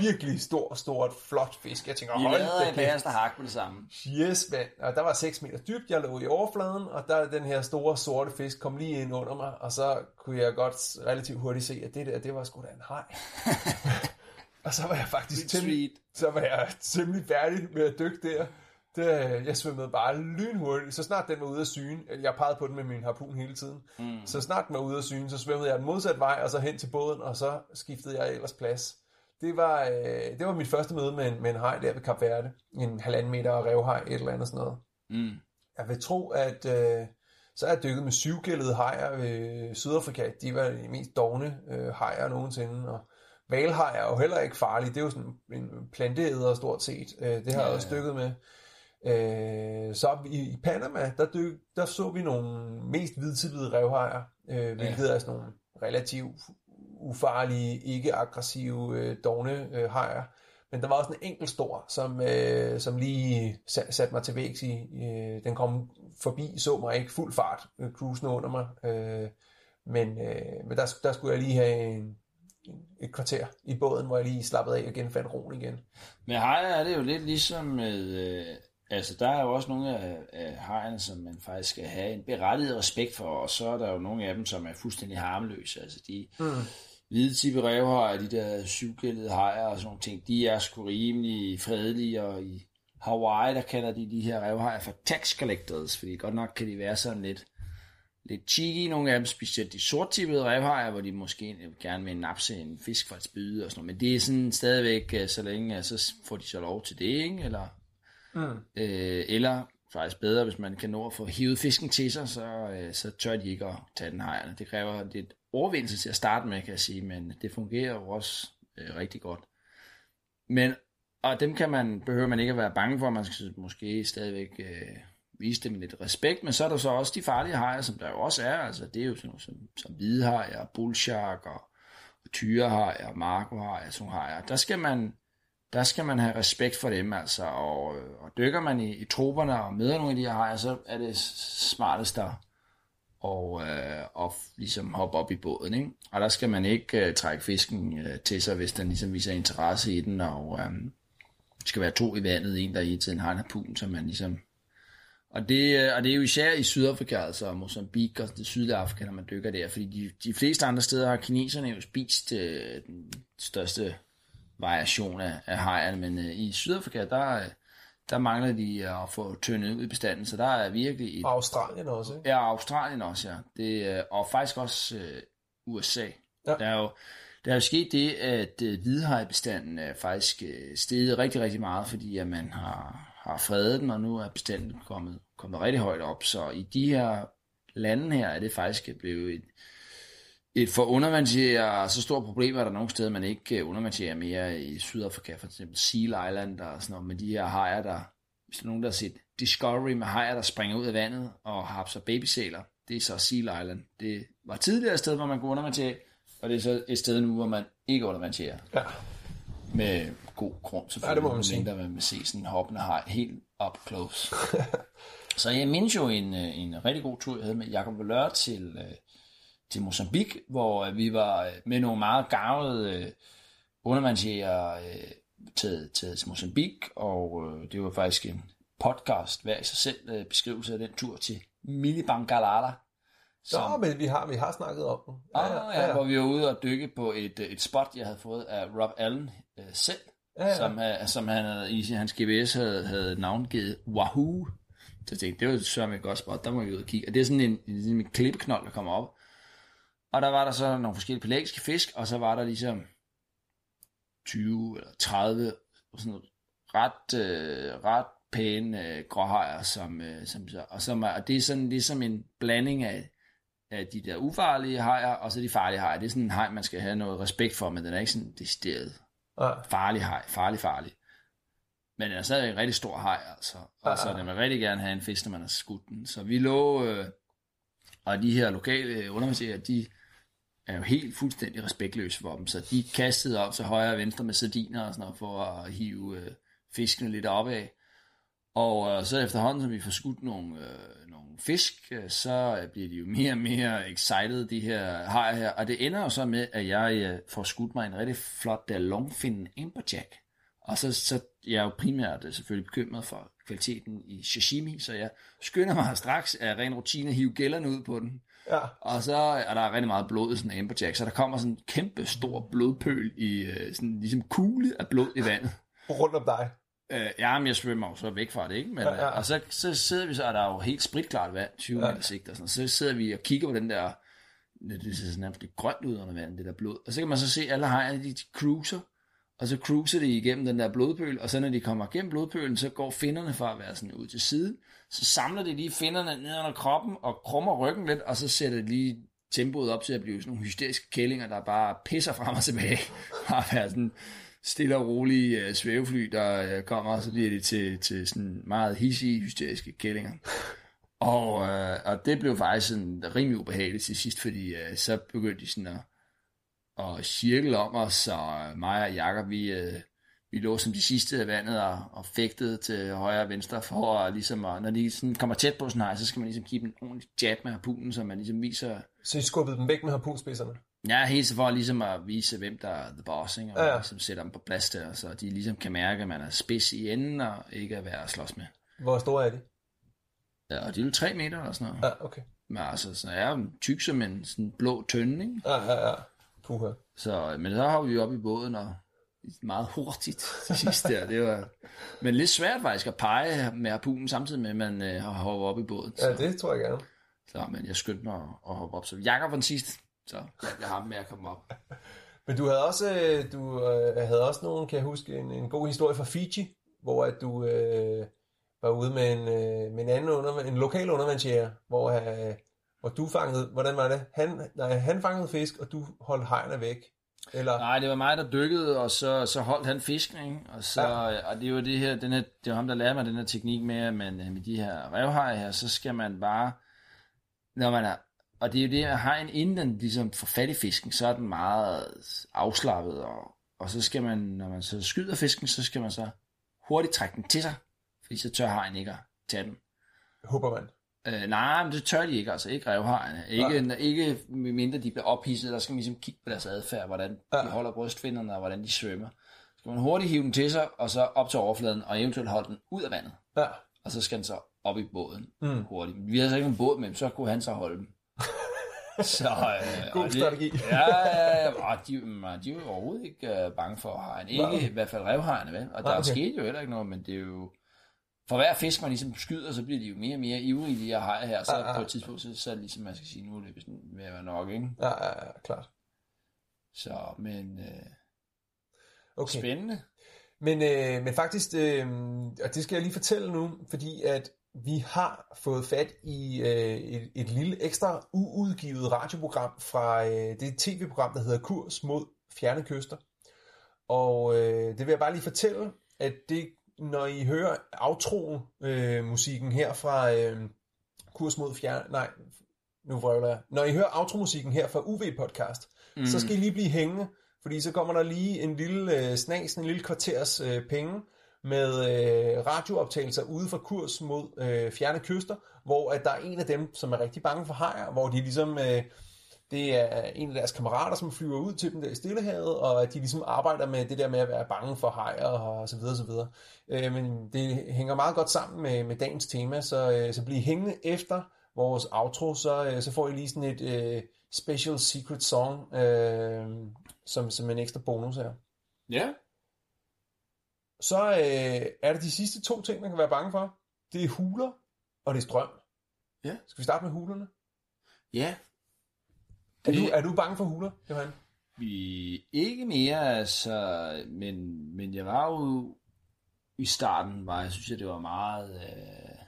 Speaker 2: virkelig stor, stort, flot fisk. Jeg tænker,
Speaker 3: I hold lavede en bagerste hak på det samme.
Speaker 2: Yes, mand. Og der var 6 meter dybt, jeg lå i overfladen, og der den her store, sorte fisk kom lige ind under mig, og så kunne jeg godt relativt hurtigt se, at det der, det var sgu da en hej. og så var jeg faktisk temmelig, så var jeg temmelig færdig med at dykke der. Det, jeg svømmede bare lynhurtigt. Så snart den var ude af syne, jeg pegede på den med min harpun hele tiden, mm. så snart den var ude af syne, så svømmede jeg den modsatte vej, og så hen til båden, og så skiftede jeg ellers plads. Det var, øh, det var mit første møde med en, med en hej der ved Kap Verde. En halvanden meter revhej, et eller andet sådan noget. Mm. Jeg vil tro, at øh, så er jeg dykket med syvgældede hajer ved Sydafrika. De var de mest dogne øh, hajer nogensinde. Og valhaj er jo heller ikke farlig. Det er jo sådan en planteæder stort set. Øh, det har ja, jeg også dykket med. Øh, så i, i Panama, der, dyk, der så vi nogle mest hvidtillede revhajer, øh, hvilket ja. er sådan nogle relativt ufarlige, ikke aggressive, øh, dogne øh, hajer. Men der var også en enkelt stor, som, øh, som lige satte mig til vægs i. Øh, den kom forbi, så mig ikke fuld fart, øh, cruisende under mig. Øh, men øh, men der, der skulle jeg lige have en, et kvarter i båden, hvor jeg lige slappede af og genfandt roen igen.
Speaker 3: Med hajer er det jo lidt ligesom med... Øh, altså, der er jo også nogle af, af hajerne, som man faktisk skal have en berettiget respekt for, og så er der jo nogle af dem, som er fuldstændig harmløse. Altså, de, mm hvide tippe revhajer, de der syvgældede hajer og sådan nogle ting, de er sgu rimelig fredelige, og i Hawaii, der kalder de de her revhajer for tax collectors, fordi godt nok kan de være sådan lidt, lidt cheeky, nogle af dem, specielt de sorttippede revhajer, hvor de måske gerne vil napse en fisk fra et spyde og sådan noget, men det er sådan stadigvæk, øh, så længe, så får de så lov til det, ikke? Eller, mm. øh, eller faktisk bedre, hvis man kan nå at få hivet fisken til sig, så, øh, så tør de ikke at tage den hejerne. Det kræver lidt overvindelse til at starte med, kan jeg sige, men det fungerer jo også øh, rigtig godt. Men, og dem kan man, behøver man ikke at være bange for, man skal måske stadigvæk øh, vise dem lidt respekt, men så er der så også de farlige hajer, som der jo også er, altså det er jo sådan noget som, som hvidehajer, bullshark og tyrehajer, markohajer, hajer. der skal man der skal man have respekt for dem, altså, og, øh, og dykker man i, i troberne og møder nogle af de her hajer, så er det smartest der og, øh, og ligesom hoppe op i båden. Ikke? Og der skal man ikke øh, trække fisken øh, til sig, hvis den ligesom viser interesse i den, og øh, skal være to i vandet, en der i tiden har en harpun, så man ligesom... Og det, øh, og det er jo især i Sydafrika, altså Mozambique og det sydlige Afrika, når man dykker der, fordi de, de fleste andre steder har kineserne jo spist øh, den største variation af, af hajerne, men øh, i Sydafrika, der, der mangler de at få tyndet ud i bestanden, så der er virkelig... Et,
Speaker 2: og Australien også, ikke?
Speaker 3: Ja, Australien også, ja. Det, og faktisk også øh, USA. Ja. Der er jo der er jo sket det, at øh, hvidhajbestanden er faktisk øh, steget rigtig, rigtig meget, fordi at man har, har fredet den, og nu er bestanden kommet, kommet rigtig højt op. Så i de her lande her er det faktisk blevet et, et for undervandsjæger så stort problem, at der nogle steder, man ikke øh, undervandsjæger mere i Sydafrika, for eksempel Seal Island og sådan noget, med de her hajer, der, hvis der er nogen, der har set Discovery med hajer, der springer ud af vandet og hapser babysæler, det er så Seal Island. Det var tidligere et sted, hvor man kunne undervandsjæge, og det er så et sted nu, hvor man ikke undervandsjæger.
Speaker 2: Ja.
Speaker 3: Med god grund, selvfølgelig.
Speaker 2: Ja, det må man sige.
Speaker 3: Der man vil se sådan en hoppende haj helt up close. så jeg mindes jo en, øh, en rigtig god tur, jeg havde med Jacob Valør til, øh, til Mozambique, hvor øh, vi var med nogle meget gavede undervandsjæger til, til Mozambique, og det var faktisk en podcast hver i sig selv beskrivelse af den tur til Mini Bangalala,
Speaker 2: som... Nå, men vi har, vi har snakket om den.
Speaker 3: Ja, ja, ja, ja, hvor vi var ude og dykke på et, et spot, jeg havde fået af Rob Allen øh, selv, ja, ja. Som, øh, som han havde, i hans GPS havde, havde navngivet Wahoo. Så jeg tænkte, det var sørme et godt spot, der må vi ud og kigge. Og det er sådan en, en, en klippeknold, der kommer op. Og der var der så nogle forskellige pelagiske fisk, og så var der ligesom 20 eller 30 sådan ret, øh, ret pæne øh, gråhajer, som, øh, som, og, som, og det er sådan ligesom en blanding af af de der ufarlige hajer, og så de farlige hajer. Det er sådan en haj, man skal have noget respekt for, men den er ikke sådan decideret ja. farlig haj, farlig, farlig. Men den er stadig en rigtig stor haj, altså. Og ja. så den vil rigtig gerne have en fisk, når man har skudt den. Så vi lå, øh, og de her lokale undervisere, de er jo helt fuldstændig respektløse for dem, så de kastede op til højre og venstre med sardiner og sådan noget, for at hive øh, fiskene lidt opad. Og øh, så efterhånden, som vi får skudt nogle, øh, nogle fisk, øh, så bliver de jo mere og mere excited, de her hajer her. Og det ender jo så med, at jeg øh, får skudt mig en rigtig flot der longfin amberjack. Og så, så jeg er jo primært øh, selvfølgelig bekymret for kvaliteten i sashimi, så jeg skynder mig straks af ren rutine at hive gælderne ud på den.
Speaker 2: Ja.
Speaker 3: Og så er der rigtig meget blod i sådan en amberjack, så der kommer sådan en kæmpe stor blodpøl i øh, sådan ligesom kugle af blod i vandet.
Speaker 2: Rundt om dig.
Speaker 3: Øh, ja, men jeg svømmer jo så væk fra det, ikke? Men, ja, ja. Og så, så sidder vi så, og der er jo helt spritklart vand, 20 ja. meter sigt og sådan Så sidder vi og kigger på den der, det ser sådan nærmest grønt ud under vandet, det der blod. Og så kan man så se, at alle hejerne, de, de cruiser, og så cruiser de igennem den der blodpøl, og så når de kommer igennem blodpølen, så går finderne fra at være sådan ud til siden, så samler de lige finderne ned under kroppen, og krummer ryggen lidt, og så sætter de lige tempoet op til at blive sådan nogle hysteriske kællinger, der bare pisser frem og tilbage, og være sådan stille og rolige uh, øh, svævefly, der uh, kommer, og så bliver det til, til sådan meget hissige, hysteriske kællinger. Og, uh, og det blev faktisk sådan rimelig ubehageligt til sidst, fordi uh, så begyndte de sådan at, at cirkle om os, og mig og Jakob, vi, uh, vi lå som de sidste af vandet og, og fægtede til højre og venstre for at ligesom, at, når de sådan kommer tæt på sådan her, så skal man ligesom give dem en ordentlig jab med harpunen, så man ligesom viser...
Speaker 2: Så I skubbede dem væk med harpunspidserne?
Speaker 3: Ja, helt så for ligesom at vise, hvem der er the boss, ikke? og ja, ligesom sætte dem på plads der, så de ligesom kan mærke, at man er spids i enden, og ikke er værd at slås med.
Speaker 2: Hvor store er de?
Speaker 3: Ja, de er jo tre meter eller sådan noget.
Speaker 2: Ja, okay.
Speaker 3: Men altså, så er jeg tyk som en sådan blå tønde, ikke?
Speaker 2: Ja, ja, ja. Puha.
Speaker 3: Så, men så har vi op i båden, og meget hurtigt til sidst der. Det var, men lidt svært faktisk at pege med harpunen, samtidig med, at man øh, har hoppet op i båden.
Speaker 2: Så. Ja, det tror jeg gerne.
Speaker 3: Så, men jeg skyndte mig at hoppe op. Så Jakob var den sidste. Så jeg har med at komme op.
Speaker 2: Men du havde også, øh, du øh, havde også nogen, kan jeg huske, en, en god historie fra Fiji, hvor at du øh, var ude med en, øh, med en anden under, en lokal undervandsjæger, hvor, øh, hvor du fangede, hvordan var det? Han, nej, han fangede fisk, og du holdt hejerne væk. Eller?
Speaker 3: Nej, det var mig, der dykkede, og så, så holdt han fisken, ikke? Og, så, ja. og det var det her, den her, det var ham, der lærte mig den her teknik med, at man, med de her revhajer her, så skal man bare, når man er og det er jo det, at hegn, inden den ligesom får fat i fisken, så er den meget afslappet, og, og så skal man, når man så skyder fisken, så skal man så hurtigt trække den til sig, fordi så tør hegn ikke at tage den.
Speaker 2: Håber man.
Speaker 3: Øh, nej, men det tør de ikke, altså ikke revhejene. Ikke, nej. ikke mindre de bliver ophidset, der skal man ligesom kigge på deres adfærd, hvordan ja. de holder brystfinderne, og hvordan de svømmer. Så skal man hurtigt hive den til sig, og så op til overfladen, og eventuelt holde den ud af vandet.
Speaker 2: Ja.
Speaker 3: Og så skal den så op i båden mm. hurtigt. Vi havde så ikke en båd med, så kunne han så holde dem.
Speaker 2: Så, øh, God strategi.
Speaker 3: Det, ja, ja, ja, og de, de er jo overhovedet ikke uh, bange for hegn. Ikke Nej. i hvert fald revhejene, vel? Og der okay. skete jo heller ikke noget, men det er jo... For hver fisk, man ligesom skyder, så bliver de jo mere og mere ivrige lige at heje her. Så ja, ja. på et tidspunkt, så, så er det ligesom, man skal sige, nu er det ved at være nok, ikke?
Speaker 2: Ja, ja, ja, klart.
Speaker 3: Så, men... Øh,
Speaker 2: okay.
Speaker 3: Spændende.
Speaker 2: Men, øh, men faktisk, øh, og det skal jeg lige fortælle nu, fordi at vi har fået fat i øh, et, et lille ekstra uudgivet radioprogram fra øh, det tv-program, der hedder Kurs mod fjerne kyster. Og øh, det vil jeg bare lige fortælle, at det, når I hører outro-musikken øh, her fra øh, Kurs mod fjerne... Nej, nu vrøvler jeg. Når I hører outro-musikken her fra UV-podcast, mm. så skal I lige blive hængende, fordi så kommer der lige en lille øh, snas, en lille kvarters øh, penge, med øh, radiooptagelser ude fra kurs mod øh, fjerne kyster, hvor at der er en af dem, som er rigtig bange for hajer, hvor de ligesom... Øh, det er en af deres kammerater, som flyver ud til dem der i Stillehavet, og at de ligesom arbejder med det der med at være bange for hajer og så videre, så videre. Øh, men det hænger meget godt sammen med, med dagens tema, så, øh, så bliv hængende efter vores outro, så, øh, så får I lige sådan et øh, special secret song, øh, som, som en ekstra bonus her.
Speaker 3: Ja,
Speaker 2: så øh, er det de sidste to ting, man kan være bange for. Det er huler, og det er strøm.
Speaker 3: Ja.
Speaker 2: Skal vi starte med hulerne?
Speaker 3: Ja.
Speaker 2: Det... Er, du, er du bange for huler, Johan?
Speaker 3: Vi, ikke mere, altså, men, men jeg var jo i starten, var jeg synes, at det var meget øh,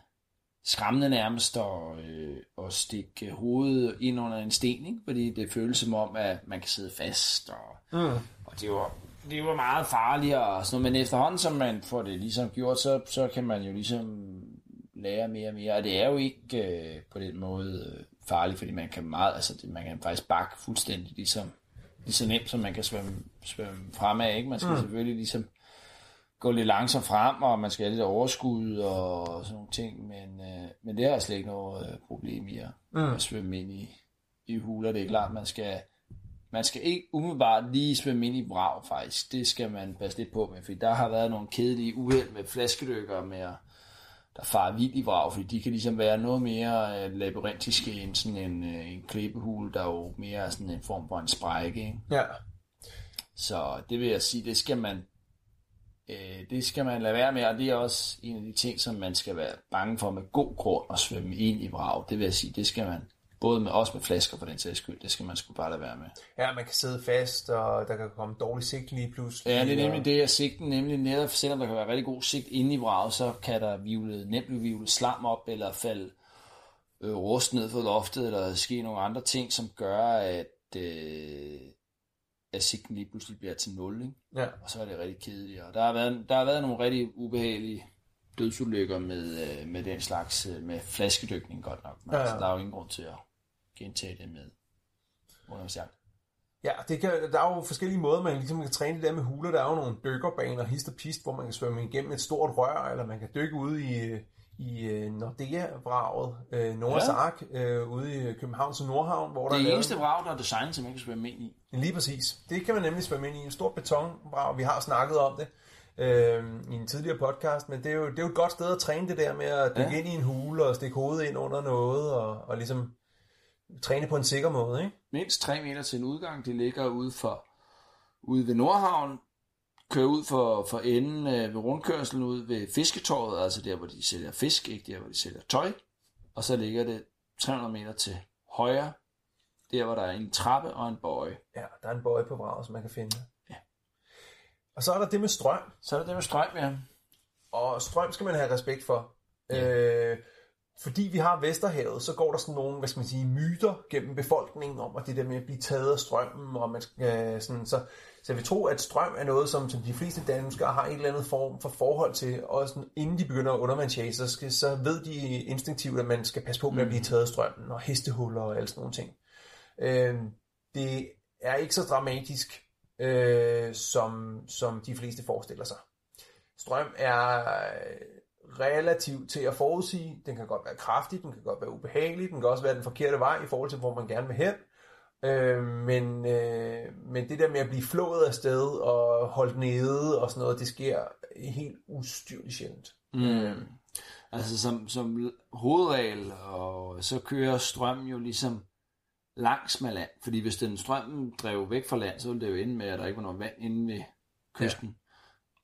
Speaker 3: skræmmende nærmest at, øh, at stikke hovedet ind under en sten, ikke? fordi det føles som om, at man kan sidde fast, og, mm. og det var det var meget farligere og sådan noget, men efterhånden som man får det ligesom gjort, så, så kan man jo ligesom lære mere og mere, og det er jo ikke øh, på den måde øh, farligt, fordi man kan meget, altså det, man kan faktisk bakke fuldstændig ligesom, lige så nemt, som man kan svømme, svømme fremad, ikke? Man skal mm. selvfølgelig ligesom gå lidt langsomt frem, og man skal have lidt overskud og sådan nogle ting, men, øh, men det er slet ikke noget øh, problem i at, mm. at svømme ind i, i huler. Det er klart, man skal man skal ikke umiddelbart lige svømme ind i vrag, faktisk. Det skal man passe lidt på med, for der har været nogle kedelige uheld med flaskedykker med at der farer vildt i vrag, fordi de kan ligesom være noget mere øh, labyrintiske end sådan en, øh, en klippehul, der er jo mere sådan en form for en sprække. Ikke?
Speaker 2: Ja.
Speaker 3: Så det vil jeg sige, det skal man øh, det skal man lade være med, og det er også en af de ting, som man skal være bange for med god grund at svømme ind i vrag. Det vil jeg sige, det skal man Både med, også med flasker for den sags skyld. Det skal man sgu bare lade være med.
Speaker 2: Ja, man kan sidde fast, og der kan komme dårlig sigt lige pludselig.
Speaker 3: Ja, det er nemlig det, at sigten nemlig netop, selvom der kan være rigtig god sigt inde i vraget, så kan der vivle, nemt blive vivle slam op, eller falde øh, rust ned fra loftet, eller ske nogle andre ting, som gør, at, øh, at sigten lige pludselig bliver til nul. Ikke?
Speaker 2: Ja.
Speaker 3: Og så er det rigtig kedeligt. Og der har været, der har været nogle rigtig ubehagelige dødsulykker med, øh, med den slags, øh, med flaskedykning godt nok. Men ja, ja. Altså, der er jo ingen grund til at gentage det med sagt.
Speaker 2: Ja, det kan, der er jo forskellige måder, man ligesom kan træne det der med huler. Der er jo nogle dykkerbaner, hist og pist, hvor man kan svømme igennem et stort rør, eller man kan dykke ude i, i øh, Nordea-vraget, øh, Noras ja. Ark, øh, ude i Københavns Nordhavn. Hvor
Speaker 3: det
Speaker 2: er
Speaker 3: det eneste vrag, der er designet, som man kan svømme ind i.
Speaker 2: Lige præcis. Det kan man nemlig svømme ind i. En stor betonvrag. Vi har snakket om det øh, i en tidligere podcast, men det er, jo, det er jo et godt sted at træne det der med at dykke ja. ind i en hule og stikke hovedet ind under noget og, og ligesom træne på en sikker måde, ikke?
Speaker 3: Mindst 3 meter til en udgang. Det ligger ude, for, ude ved Nordhavn. Kører ud for, for enden øh, ved rundkørselen ud ved fisketåret, altså der, hvor de sælger fisk, ikke der, hvor de sælger tøj. Og så ligger det 300 meter til højre, der hvor der er en trappe og en bøje.
Speaker 2: Ja, der er en bøje på vraget, som man kan finde.
Speaker 3: Ja.
Speaker 2: Og så er der det med strøm.
Speaker 3: Så er der det med strøm, ja.
Speaker 2: Og strøm skal man have respekt for. Ja. Øh, fordi vi har Vesterhavet, så går der sådan nogle, hvad skal man sige, myter gennem befolkningen om, at det der med at blive taget af strømmen, og man skal, øh, sådan, så, så jeg vil tro, at strøm er noget, som, som de fleste danskere har en eller anden form for forhold til, og sådan, inden de begynder at undervandshage, så, skal, så ved de instinktivt, at man skal passe på med at blive taget af strømmen, og hestehuller og alle sådan nogle ting. Øh, det er ikke så dramatisk, øh, som, som de fleste forestiller sig. Strøm er relativt til at forudsige. Den kan godt være kraftig, den kan godt være ubehagelig, den kan også være den forkerte vej i forhold til, hvor man gerne vil hen. Øh, men, øh, men det der med at blive flået af sted og holdt nede og sådan noget, det sker helt ustyrligt sjældent.
Speaker 3: Mm. Altså som, som hovedregel, og så kører strømmen jo ligesom langs med land. Fordi hvis den strømmen drev væk fra land, så ville det jo ende med, at der ikke var noget vand inde ved kysten.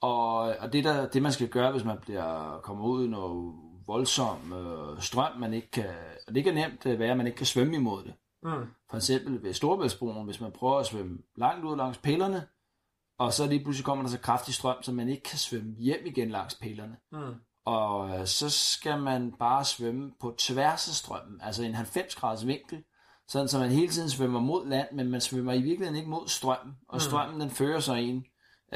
Speaker 3: Og, og det, der, det, man skal gøre, hvis man bliver kommer ud i noget voldsom øh, strøm, man ikke kan, og det kan nemt øh, være, at man ikke kan svømme imod det. Mm. For eksempel ved Storebæltsbroen, hvis man prøver at svømme langt ud langs pillerne, og så lige pludselig kommer der så kraftig strøm, så man ikke kan svømme hjem igen langs pillerne. Mm. Og øh, så skal man bare svømme på tværs af strømmen, altså en 90 graders vinkel, sådan så man hele tiden svømmer mod land, men man svømmer i virkeligheden ikke mod strømmen, og mm. strømmen den fører sig en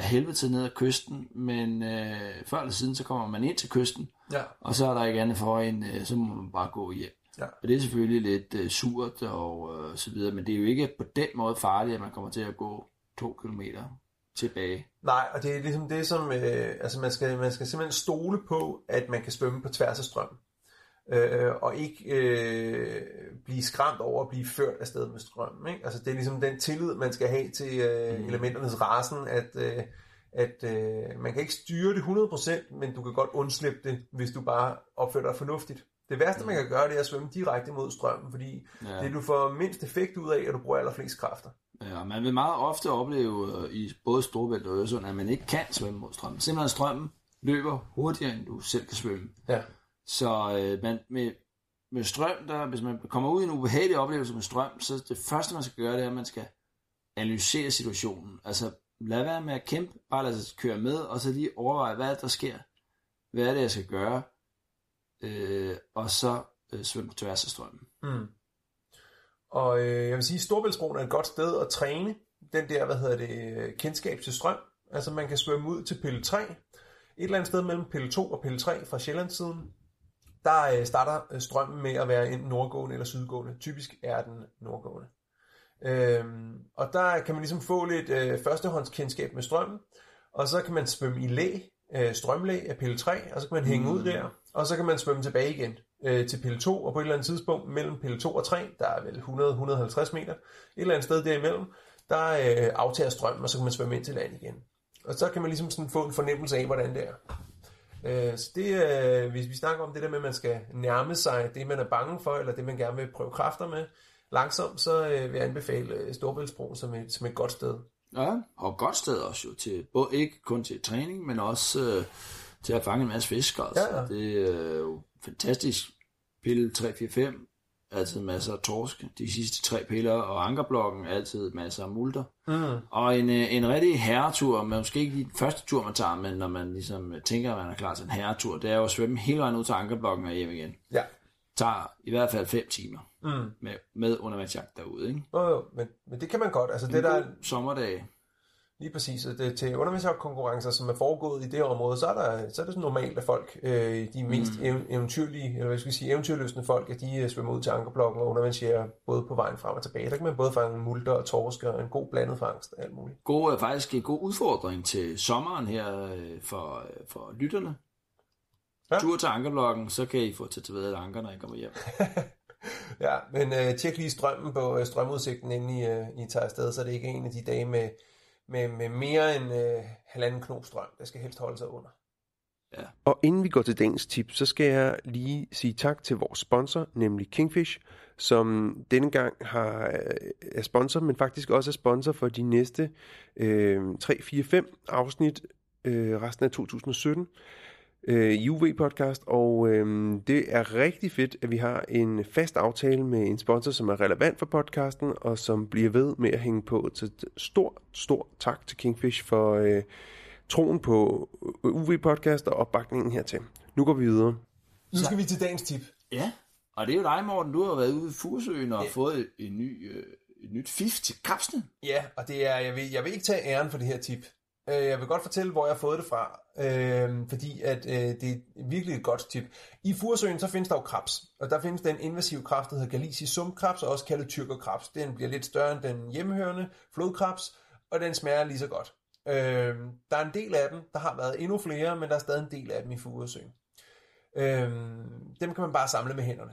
Speaker 3: af helvede til ned ad kysten, men øh, før eller siden, så kommer man ind til kysten,
Speaker 2: ja.
Speaker 3: og så er der ikke andet for en, øh, så må man bare gå hjem. Ja. Og det er selvfølgelig lidt øh, surt og øh, så videre, men det er jo ikke på den måde farligt, at man kommer til at gå to kilometer tilbage.
Speaker 2: Nej, og det er ligesom det, som, øh, altså man skal, man skal simpelthen stole på, at man kan svømme på tværs af strømmen øh, og ikke øh, blive skræmt over at blive ført afsted med strømmen. Ikke? Altså det er ligesom den tillid, man skal have til øh, mm. elementernes rasen, at, øh, at øh, man kan ikke styre det 100%, men du kan godt undslippe det, hvis du bare opfører dig fornuftigt. Det værste, mm. man kan gøre, det er at svømme direkte mod strømmen, fordi ja. det du får mindst effekt ud af, at du bruger allerflest kræfter.
Speaker 3: Ja, man vil meget ofte opleve øh, i både Storbælt og Øresund, at man ikke kan svømme mod strømmen. Simpelthen strømmen løber hurtigere, end du selv kan svømme.
Speaker 2: Ja.
Speaker 3: Så øh, man, med, med strøm, der, hvis man kommer ud i en ubehagelig oplevelse med strøm, så det første, man skal gøre, det er, at man skal analysere situationen. Altså, lad være med at kæmpe, bare lad sig køre med, og så lige overveje, hvad der sker. Hvad er det, jeg skal gøre? Øh, og så øh, svømme på tværs af strømmen.
Speaker 2: Mm. Og øh, jeg vil sige, at Storbæltsbroen er et godt sted at træne den der, hvad hedder det, kendskab til strøm. Altså man kan svømme ud til pille 3, et eller andet sted mellem pille 2 og pille 3 fra Sjællandssiden, der øh, starter øh, strømmen med at være enten nordgående eller sydgående. Typisk er den nordgående. Øhm, og der kan man ligesom få lidt øh, førstehåndskendskab med strømmen, og så kan man svømme i læ, øh, strømlæ af pille 3, og så kan man hænge mm. ud der, og så kan man svømme tilbage igen øh, til pille 2, og på et eller andet tidspunkt mellem pille 2 og 3, der er vel 100-150 meter, et eller andet sted derimellem, der øh, aftager strømmen, og så kan man svømme ind til land igen. Og så kan man ligesom sådan få en fornemmelse af, hvordan det er. Øh, så det, øh, hvis vi snakker om det der med, at man skal nærme sig det, man er bange for, eller det, man gerne vil prøve kræfter med, langsomt, så øh, vil jeg anbefale Storbæltsbro som et, som et godt sted.
Speaker 3: Ja, og et godt sted også jo, til, både ikke kun til træning, men også øh, til at fange en masse fisk. Altså. Ja, ja. Det er jo fantastisk. Pille 345 altid masser af torsk. De sidste tre piller, og ankerblokken altid masser af multer. Mm. Og en, øh, en rigtig herretur, men måske ikke den første tur, man tager, men når man ligesom tænker, at man er klar til en herretur, det er jo at svømme hele vejen ud til ankerblokken og hjem igen.
Speaker 2: Ja.
Speaker 3: Tager i hvert fald fem timer mm. med, med undervandsjagt derude. Ikke?
Speaker 2: Jo, jo, men, men det kan man godt. Altså, en det der...
Speaker 3: sommerdag.
Speaker 2: Lige præcis. Det, til undervandsjagtkonkurrencer, som er foregået i det område, så er, der, så er det normalt, at folk, øh, de mest mm. eventyrlige, eller hvad skal jeg sige, eventyrløsende folk, at de øh, svømmer ud til ankerblokken og undervandsjæger både på vejen frem og tilbage. Der kan man både fange multer og torsk og en god blandet fangst og alt muligt.
Speaker 3: God, faktisk en god udfordring til sommeren her øh, for, for lytterne. Ja. Tur til ankerblokken, så kan I få til at anker, når I kommer hjem.
Speaker 2: ja, men øh, tjek lige strømmen på øh, strømudsigten, inden I, øh, I tager afsted, så det er ikke en af de dage med med, med mere end øh, halvanden knop strøm. Det skal helst holde sig under.
Speaker 1: Ja. Og inden vi går til dagens tip, så skal jeg lige sige tak til vores sponsor, nemlig Kingfish, som denne gang har, øh, er sponsor, men faktisk også er sponsor for de næste øh, 3, 4, 5 afsnit øh, resten af 2017 øh, UV-podcast, og øh, det er rigtig fedt, at vi har en fast aftale med en sponsor, som er relevant for podcasten, og som bliver ved med at hænge på. Så stor, stor tak til Kingfish for øh, troen på UV-podcast og opbakningen hertil. Nu går vi videre.
Speaker 2: Nu skal vi til dagens tip.
Speaker 3: Ja, og det er jo dig, Morten. Du har været ude i Furesøen og
Speaker 2: Ja.
Speaker 3: fået et, et, ny, øh, et nyt fif til krabsene.
Speaker 2: Ja, og det er, jeg vil, jeg vil ikke tage æren for det her tip. Øh, Jeg vil godt fortælle, hvor jeg har fået det fra, øh, fordi at, øh, det er virkelig et godt tip. I Furesøen, så findes der jo krebs, og der findes den invasive krabs, der hedder Galicisk sumkrabs, og også kaldet tyrkerkrebs. Den bliver lidt større end den hjemmehørende flodkrebs, og den smager lige så godt. Øh, der er en del af dem, der har været endnu flere, men der er stadig en del af dem i Furesøen. Øh, dem kan man bare samle med hænderne.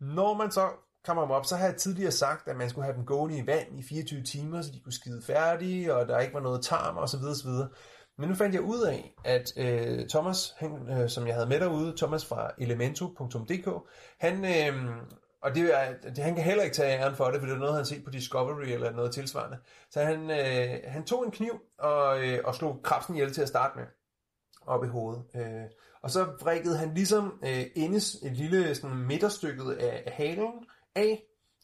Speaker 2: Når man så kommer dem op, så har jeg tidligere sagt, at man skulle have dem gående i vand i 24 timer, så de kunne skide færdige, og der ikke var noget tarm og så videre, så videre. Men nu fandt jeg ud af, at øh, Thomas, han, øh, som jeg havde med derude, Thomas fra elemento.dk, han, øh, og det er, det, han kan heller ikke tage æren for det, for det er noget, han har set på Discovery eller noget tilsvarende. Så han, øh, han tog en kniv og, øh, og slog krabsen ihjel til at starte med op i hovedet. Øh, og så vrikkede han ligesom øh, endes et lille sådan, midterstykket af, af halen af,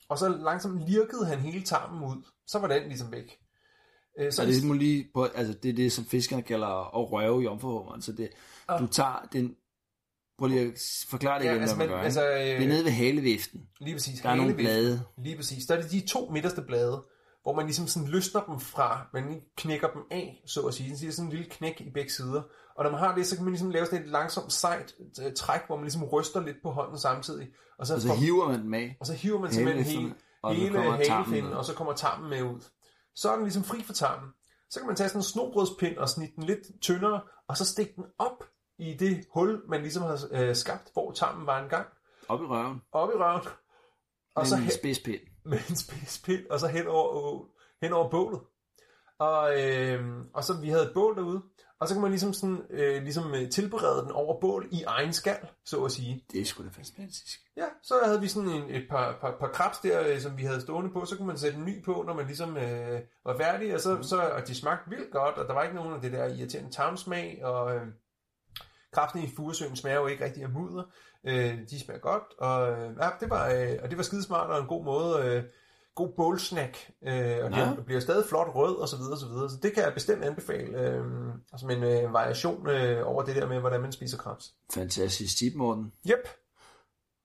Speaker 2: og så langsomt lirkede han hele tarmen ud. Så var den ligesom væk. Øh,
Speaker 3: Så det, må lige på, altså det er det, som fiskerne kalder at røve jomfruhummeren. Så det,
Speaker 2: Ah.
Speaker 3: du tager den... Prøv lige at forklare det
Speaker 2: Ja,
Speaker 3: igen,
Speaker 2: altså,
Speaker 3: hvad man gør.
Speaker 2: altså, øh,
Speaker 3: det er nede ved haleviften.
Speaker 2: Lige præcis.
Speaker 3: Der er nogle blade.
Speaker 2: Lige præcis. Der er det de to midterste blade, hvor man ligesom sådan løsner dem fra, man knækker dem af, så at sige. Så er sådan en lille knæk i begge sider. Og når man har det, så kan man ligesom lave sådan et langsomt sejt øh, træk, hvor man ligesom ryster lidt på hånden samtidig. Og så,
Speaker 3: Og så
Speaker 2: får-
Speaker 3: hiver man dem af.
Speaker 2: og så hiver man simpelthen hele,
Speaker 3: og
Speaker 2: hele halefinden, og så kommer tarmen med ud. Så er den ligesom fri for tarmen. Så kan man tage sådan en snobrødspind og snitte den lidt tyndere, og så stikke den op i det hul, man ligesom har øh, skabt, hvor tarmen var engang.
Speaker 3: Op i røven.
Speaker 2: Op i røven. Og så
Speaker 3: en spidspind.
Speaker 2: Med en spidspind, og så hen over, hen over bålet. Og, øh, og så vi havde et bål derude, og så kan man ligesom, sådan, øh, ligesom øh, tilberede den over bål i egen skal, så at sige.
Speaker 3: Det er sgu da fantastisk.
Speaker 2: Ja, så havde vi sådan en, et par, par, par krabs der, øh, som vi havde stående på, så kunne man sætte en ny på, når man ligesom øh, var færdig, og, så, så, og de smagte vildt godt, og der var ikke nogen af det der irriterende tarmsmag, og øh, krabsene i Furesøen smager jo ikke rigtig af mudder, øh, de smager godt, og, øh, ja, det var, øh, og det var skidesmart og en god måde, øh, god bålsnack, øh, og det bliver stadig flot rød, og så videre, og så videre, så det kan jeg bestemt anbefale, øh, som en øh, variation øh, over det der med, hvordan man spiser krabs.
Speaker 3: Fantastisk tip, Morten.
Speaker 2: Yep.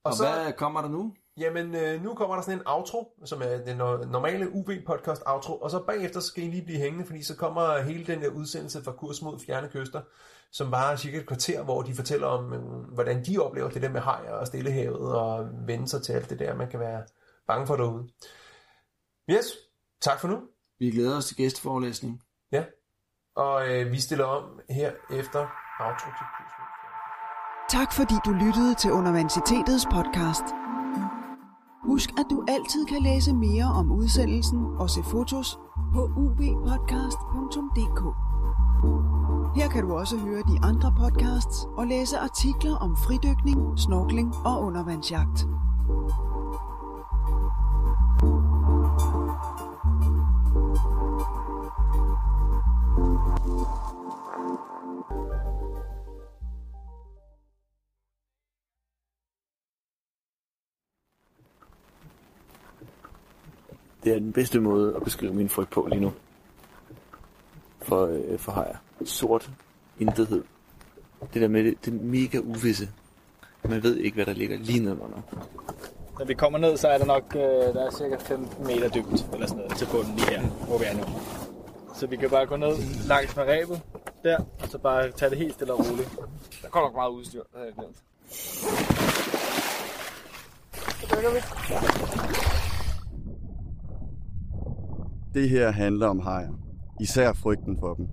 Speaker 3: Og, og så... hvad kommer der nu?
Speaker 2: Jamen, øh, nu kommer der sådan en outro, som er den no- normale UV-podcast outro, og så bagefter skal I lige blive hængende, fordi så kommer hele den der udsendelse fra Kurs mod Fjerne Kyster, som var cirka et kvarter, hvor de fortæller om, øh, hvordan de oplever det der med hajer og stillehavet, og vende sig til alt det der, man kan være bange for derude. Yes, tak for nu.
Speaker 3: Vi glæder os til gæsteforelæsning.
Speaker 2: Ja, og øh, vi stiller om her efter outro til.
Speaker 4: Tak fordi du lyttede til Universitetets podcast. Husk, at du altid kan læse mere om udsendelsen og se fotos på uvpodcast.dk. Her kan du også høre de andre podcasts og læse artikler om fridykning, snorkling og undervandsjagt.
Speaker 5: Det er den bedste måde at beskrive min frygt på lige nu. For, øh, for hajer. Sort intethed. Det der med det, det er mega uvisse. Man ved ikke, hvad der ligger lige nedenunder.
Speaker 6: Når vi kommer ned, så er der nok øh, der er cirka 15 meter dybt eller sådan noget, til bunden lige her, hvor vi er nu. Så vi kan bare gå ned langs med rebet der, og så bare tage det helt stille og roligt. Der kommer nok meget udstyr, det havde jeg glemt.
Speaker 7: Det her handler om hajer. Især frygten for dem.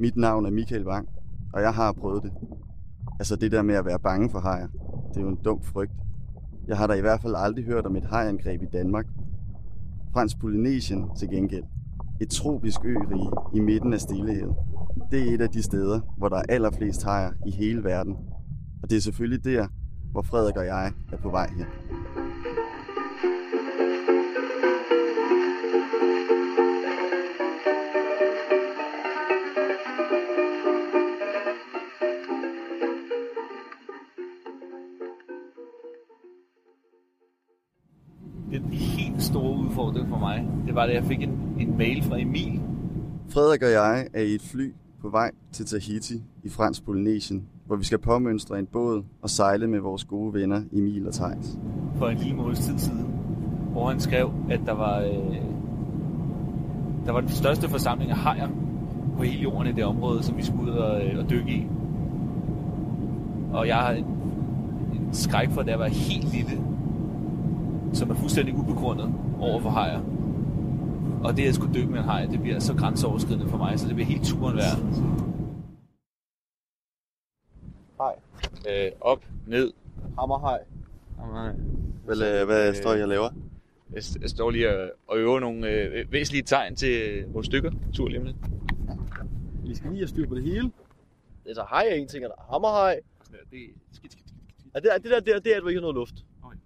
Speaker 7: Mit navn er Michael Wang, og jeg har prøvet det. Altså det der med at være bange for hajer, det er jo en dum frygt. Jeg har da i hvert fald aldrig hørt om et hajangreb i Danmark. Fransk Polynesien til gengæld. Et tropisk ørige i midten af Stillehavet. Det er et af de steder, hvor der er allerflest hajer i hele verden. Og det er selvfølgelig der, hvor Frederik og jeg er på vej hen.
Speaker 3: Store udfordring for mig, det var, da jeg fik en, en mail fra Emil.
Speaker 7: Frederik og jeg er i et fly på vej til Tahiti i Fransk Polynesien hvor vi skal påmønstre en båd og sejle med vores gode venner Emil og Thijs.
Speaker 5: For en lille måneds tid siden, hvor han skrev, at der var, øh, der var den største forsamling af hajer på hele jorden i det område, som vi skulle ud og, øh, og dykke i. Og jeg har en, en skræk for, at jeg var helt lille, som er fuldstændig ubegrundet over for hajer. Og det at skulle dykke med en haj, det bliver så grænseoverskridende for mig, så det bliver helt turen værd.
Speaker 6: Hej.
Speaker 5: Øh, op, ned.
Speaker 6: Hammerhaj.
Speaker 1: Hvad, hvad står I og laver?
Speaker 5: Jeg, jeg står lige og, og øver nogle øh, væsentlige tegn til øh, vores stykker, tur lige om lidt.
Speaker 6: Vi skal lige have styr på det hele. Er hej er en ting, og der er
Speaker 5: der, det er skidt, skidt, skidt, skidt.
Speaker 6: Ja, det, er, det der, det er, det er, at du ikke har noget luft.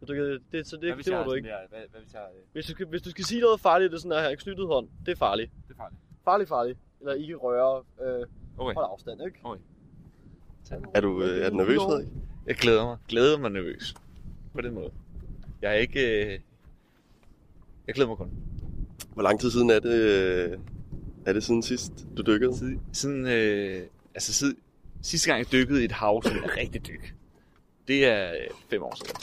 Speaker 6: Du, kan- det, så det,
Speaker 5: Hvad hvis
Speaker 6: det må du ikke.
Speaker 5: Der, hvad, hvad hvis jeg øh,
Speaker 6: Hvis du, skal, hvis du skal sige noget farligt, det er sådan her, en knyttet hånd. Det er farligt.
Speaker 5: Det er farligt.
Speaker 6: Farligt, farligt. Eller ikke røre. Øh,
Speaker 5: Okay.
Speaker 6: hold afstand, ikke?
Speaker 5: okay.
Speaker 1: Er du, øh, er du nervøs, Frederik?
Speaker 5: Jeg glæder mig. Glæder mig nervøs. På den måde. Jeg er ikke... Øh... Jeg glæder mig kun.
Speaker 1: Hvor lang tid siden er det, øh, er det siden sidst, du dykkede?
Speaker 5: Siden, siden øh... altså siden, sidste gang jeg dykkede i et hav, som er rigtig dyk. Det er øh, fem år siden.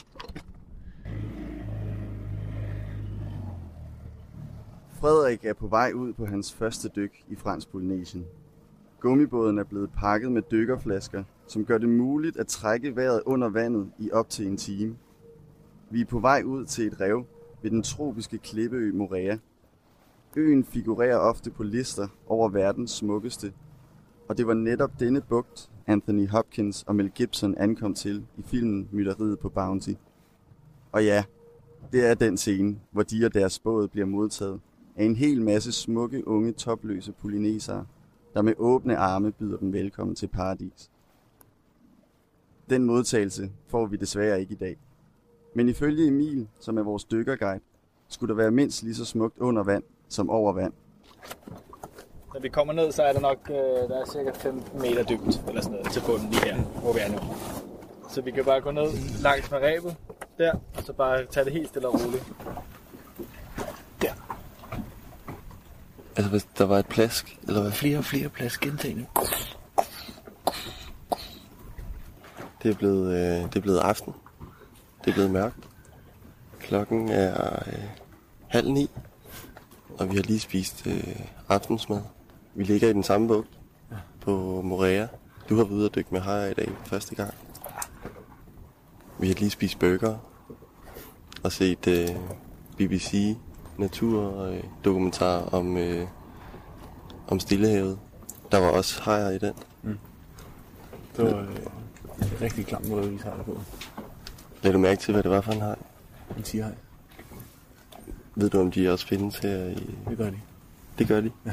Speaker 7: Frederik er på vej ud på hans første dyk i Fransk Polynesien. Gummibåden er blevet pakket med dykkerflasker, som gør det muligt at trække vejret under vandet i op til en time. Vi er på vej ud til et rev ved den tropiske klippeø Morea. Øen figurerer ofte på lister over verdens smukkeste, og det var netop denne bugt, Anthony Hopkins og Mel Gibson ankom til i filmen Mytteriet på Bounty. Og ja, det er den scene, hvor de og deres båd bliver modtaget af en hel masse smukke, unge, topløse polynesere, der med åbne arme byder dem velkommen til paradis. Den modtagelse får vi desværre ikke i dag. Men ifølge Emil, som er vores dykkerguide, skulle der være mindst lige så smukt under vand som over vand.
Speaker 6: Når vi kommer ned, så er der nok øh, der er cirka 15 meter dybt eller sådan noget, til bunden lige her, hvor vi er nu. Så vi kan bare gå ned langs med rebet der, og så bare tage det helt stille og roligt.
Speaker 1: Altså, hvis der var et plask, eller hvad?
Speaker 5: Flere og flere plads gentagende.
Speaker 1: Det er blevet, øh, det er blevet aften. Det er blevet mørkt. Klokken er øh, halv ni, og vi har lige spist øh, aftensmad. Vi ligger i den samme bugt på Morea. Du har været ude og dykke med hajer i dag første gang. Vi har lige spist burger og set øh, BBC natur øh, dokumentar om, øh, om Stillehavet. Der var også hajer i den.
Speaker 5: Det var øh, en rigtig klam måde at vise hej på.
Speaker 1: Lad du mærke til, hvad det var for en haj?
Speaker 5: En tigerhaj.
Speaker 1: Ved du, om de også findes her i...
Speaker 5: Det gør de.
Speaker 1: Det gør de? Ja.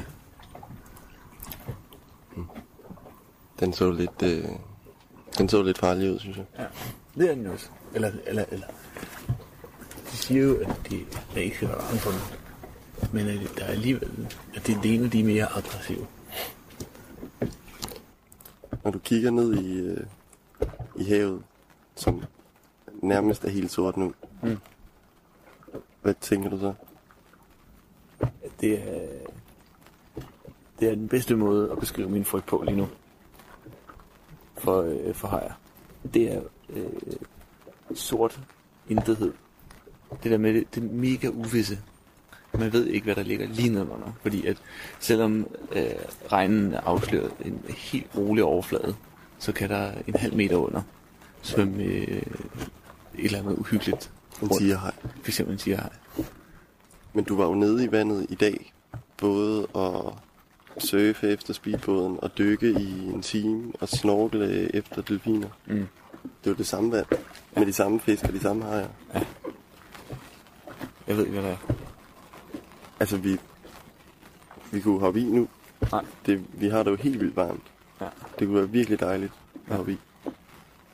Speaker 1: Den så lidt... Øh... Den så lidt farlig ud, synes jeg.
Speaker 8: Ja, det er den også. Eller, eller, eller. De siger jo, at det er ikke så bange for dem. Men at der er alligevel, at det er en af de mere aggressive.
Speaker 1: Når du kigger ned i, øh, i havet, som nærmest er helt sort nu,
Speaker 8: Mm.
Speaker 1: hvad tænker du så?
Speaker 8: At det er, det er den bedste måde at beskrive min frygt på lige nu. For, øh, for hajer. Det er øh, sort intethed. Det der med det, det er mega uvisse. Man ved ikke, hvad der ligger lige nedenunder. Fordi at selvom øh, regnen er afsløret en helt rolig overflade, så kan der en halv meter under svømme øh, et eller andet uhyggeligt.
Speaker 1: En
Speaker 8: rundt.
Speaker 1: tigerhaj.
Speaker 8: For eksempel en tigerhaj.
Speaker 1: Men du var jo nede i vandet i dag, både at surfe efter speedbåden og dykke i en time og snorkle efter delfiner.
Speaker 8: Mm.
Speaker 1: Det var det samme vand, med de samme fisk og de samme hajer.
Speaker 8: Jeg ved ikke, hvad der er.
Speaker 1: Altså, vi, vi kunne hoppe i nu.
Speaker 8: Nej.
Speaker 1: Det, vi har det jo helt vildt varmt.
Speaker 8: Ja.
Speaker 1: Det kunne være virkelig dejligt at hoppe i.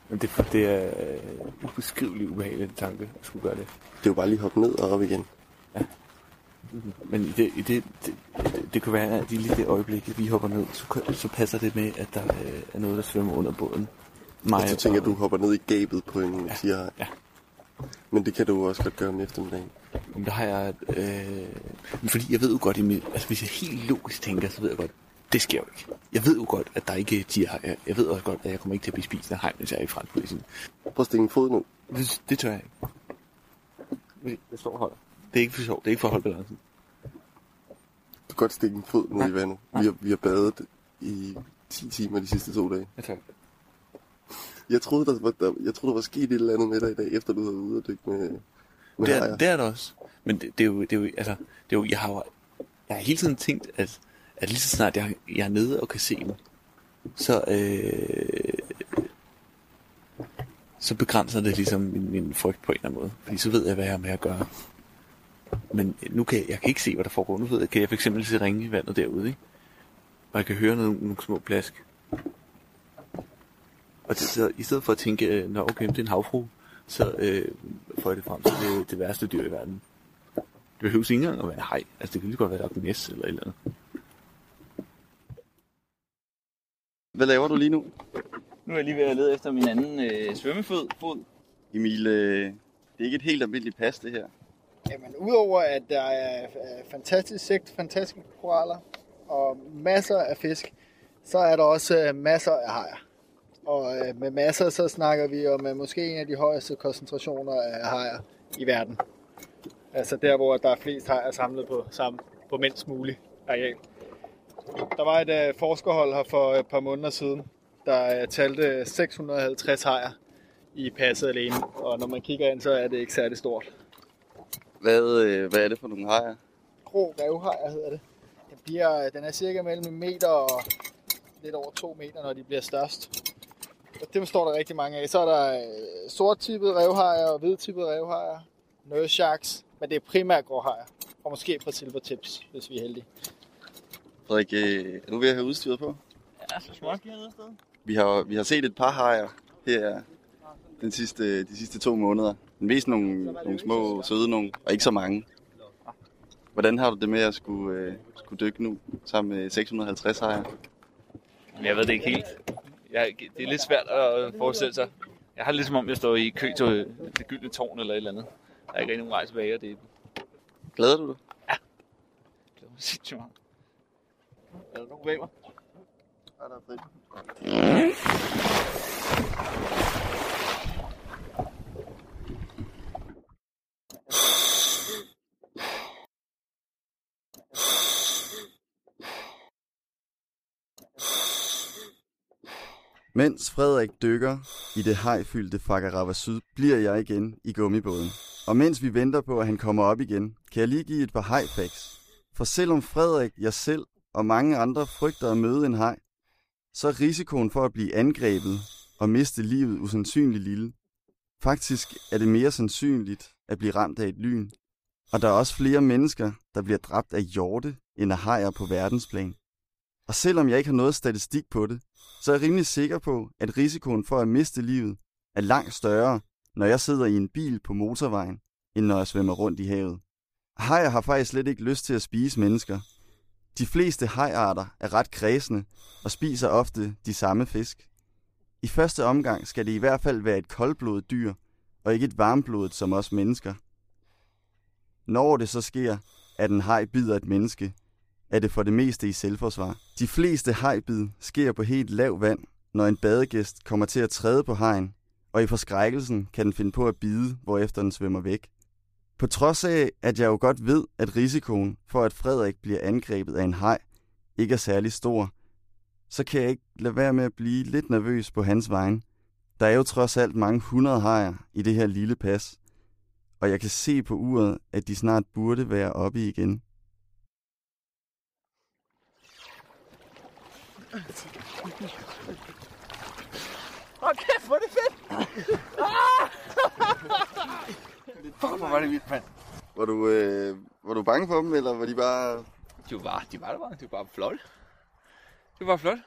Speaker 8: Men det, det er øh, ubeskriveligt ubehageligt tanke at skulle gøre det.
Speaker 1: Det er jo bare lige hoppe ned og op igen.
Speaker 8: Men i det, i det, det, det kan være, at i lige det øjeblik, vi hopper ned, så, så passer det med, at der øh, er noget, der svømmer under båden. Mig
Speaker 1: Og så tænker at du hopper ned i gabet på en ja. tigerhaj.
Speaker 8: ja.
Speaker 1: Men det kan du også godt gøre om eftermiddagen.
Speaker 8: Men der har jeg... Øh, fordi jeg ved jo godt, Emil, altså hvis jeg helt logisk tænker, så ved jeg godt, Det sker jo ikke. Jeg ved jo godt, at der ikke de er jeg, jeg ved også godt, at jeg kommer ikke til at blive spist af hegn, hvis jeg er i fransk politi.
Speaker 1: Prøv at stikke en fod nu.
Speaker 8: Det, det tør jeg ikke. Jeg står og holder. Det er ikke for sjovt. Det er ikke for at holde balancen.
Speaker 1: Du kan godt stikke en fod ned i vandet. Vi har, vi har badet i 10 timer de sidste to dage.
Speaker 8: Jeg tør.
Speaker 1: Jeg troede, der var, der, jeg troede, der var sket et eller andet med dig i dag, efter du havde ude og dykke med
Speaker 8: Det er, det er det også. Men det, det, er jo, det er jo, altså, det er jo, jeg har jo, jeg har hele tiden tænkt, at, at lige så snart jeg, jeg er nede og kan se dem, så, øh, så begrænser det ligesom min, min frygt på en eller anden måde. Fordi så ved jeg, hvad jeg har med at gøre. Men nu kan jeg, jeg kan ikke se, hvad der foregår. Nu ved jeg, kan jeg for eksempel se ringe i vandet derude, ikke? Og jeg kan høre nogle, nogle små plask. Og det, så, i stedet for at tænke, nå okay, det er en havfru, så øh, jeg det frem til det, det værste dyr i verden. Det behøves ikke engang at være en hej. Altså det kan lige godt være et næs eller et eller andet.
Speaker 7: Hvad laver du lige nu?
Speaker 5: Nu er jeg lige ved at lede efter min anden øh, svømmefod. Fod.
Speaker 7: Emil, øh, det er ikke et helt almindeligt pas, det her.
Speaker 6: Jamen, udover at der er øh, fantastisk sigt, fantastiske koraller og masser af fisk, så er der også øh, masser af hajer. Og øh, med masser, så snakker vi om øh, måske en af de højeste koncentrationer af hajer i verden. Altså der, hvor der er flest hajer samlet på, sammen, på mindst mulig areal. Der var et øh, forskerhold her for et par måneder siden, der øh, talte 650 hajer i passet alene. Og når man kigger ind, så er det ikke særlig stort.
Speaker 7: Hvad, øh, hvad er det for nogle hajer?
Speaker 6: grå revhajer hedder det. Den, bliver, den er cirka mellem en meter og lidt over to meter, når de bliver størst. Og dem står der rigtig mange af. Så er der øh, sort-tippede revhajer og hvid-tippede revhajer. Nurse sharks, men det er primært gråhajer. Og måske et par silvertips, hvis vi er heldige.
Speaker 7: Frederik, øh, er du ved at have udstyret på?
Speaker 5: Ja, så småt.
Speaker 7: Vi har, vi har set et par hajer her den sidste, de sidste to måneder. Men mest nogle, nogle små, søde nogle, og ikke så mange. Hvordan har du det med at skulle, øh, skulle dykke nu sammen med 650 hajer?
Speaker 5: Men jeg ved det ikke helt. Jeg, det er lidt svært at forestille sig. Jeg har det ligesom om, jeg står i kø til det gyldne tårn eller et eller andet. Der er ikke rigtig nogen vej tilbage, og det
Speaker 7: Glæder du dig?
Speaker 5: glæder mig sindssygt meget. Er der nogen bag mig?
Speaker 7: Ja, der er frit. Mens Frederik dykker i det hajfyldte Fakarava Syd, bliver jeg igen i gummibåden. Og mens vi venter på, at han kommer op igen, kan jeg lige give et par hajfacts. For selvom Frederik, jeg selv og mange andre frygter at møde en haj, så er risikoen for at blive angrebet og miste livet usandsynligt lille. Faktisk er det mere sandsynligt at blive ramt af et lyn. Og der er også flere mennesker, der bliver dræbt af hjorte end af hajer på verdensplan. Og selvom jeg ikke har noget statistik på det, så er jeg rimelig sikker på, at risikoen for at miste livet er langt større, når jeg sidder i en bil på motorvejen, end når jeg svømmer rundt i havet. Hajer har faktisk slet ikke lyst til at spise mennesker. De fleste hajarter er ret kredsende og spiser ofte de samme fisk. I første omgang skal det i hvert fald være et koldblodet dyr, og ikke et varmblodet som os mennesker. Når det så sker, at en haj bider et menneske, er det for det meste i selvforsvar. De fleste hajbid sker på helt lav vand, når en badegæst kommer til at træde på hajen, og i forskrækkelsen kan den finde på at bide, hvorefter den svømmer væk. På trods af, at jeg jo godt ved, at risikoen for, at Frederik bliver angrebet af en haj, ikke er særlig stor, så kan jeg ikke lade være med at blive lidt nervøs på hans vegne. Der er jo trods alt mange hundrede hajer i det her lille pas, og jeg kan se på uret, at de snart burde være oppe igen.
Speaker 5: Okay, hvor er det fedt! Fuck, hvor var det vildt, mand.
Speaker 7: Var du, øh, var du bange for dem, eller var de bare...
Speaker 5: De var bare, de var der bare. Det var bare flot. Det var bare flot.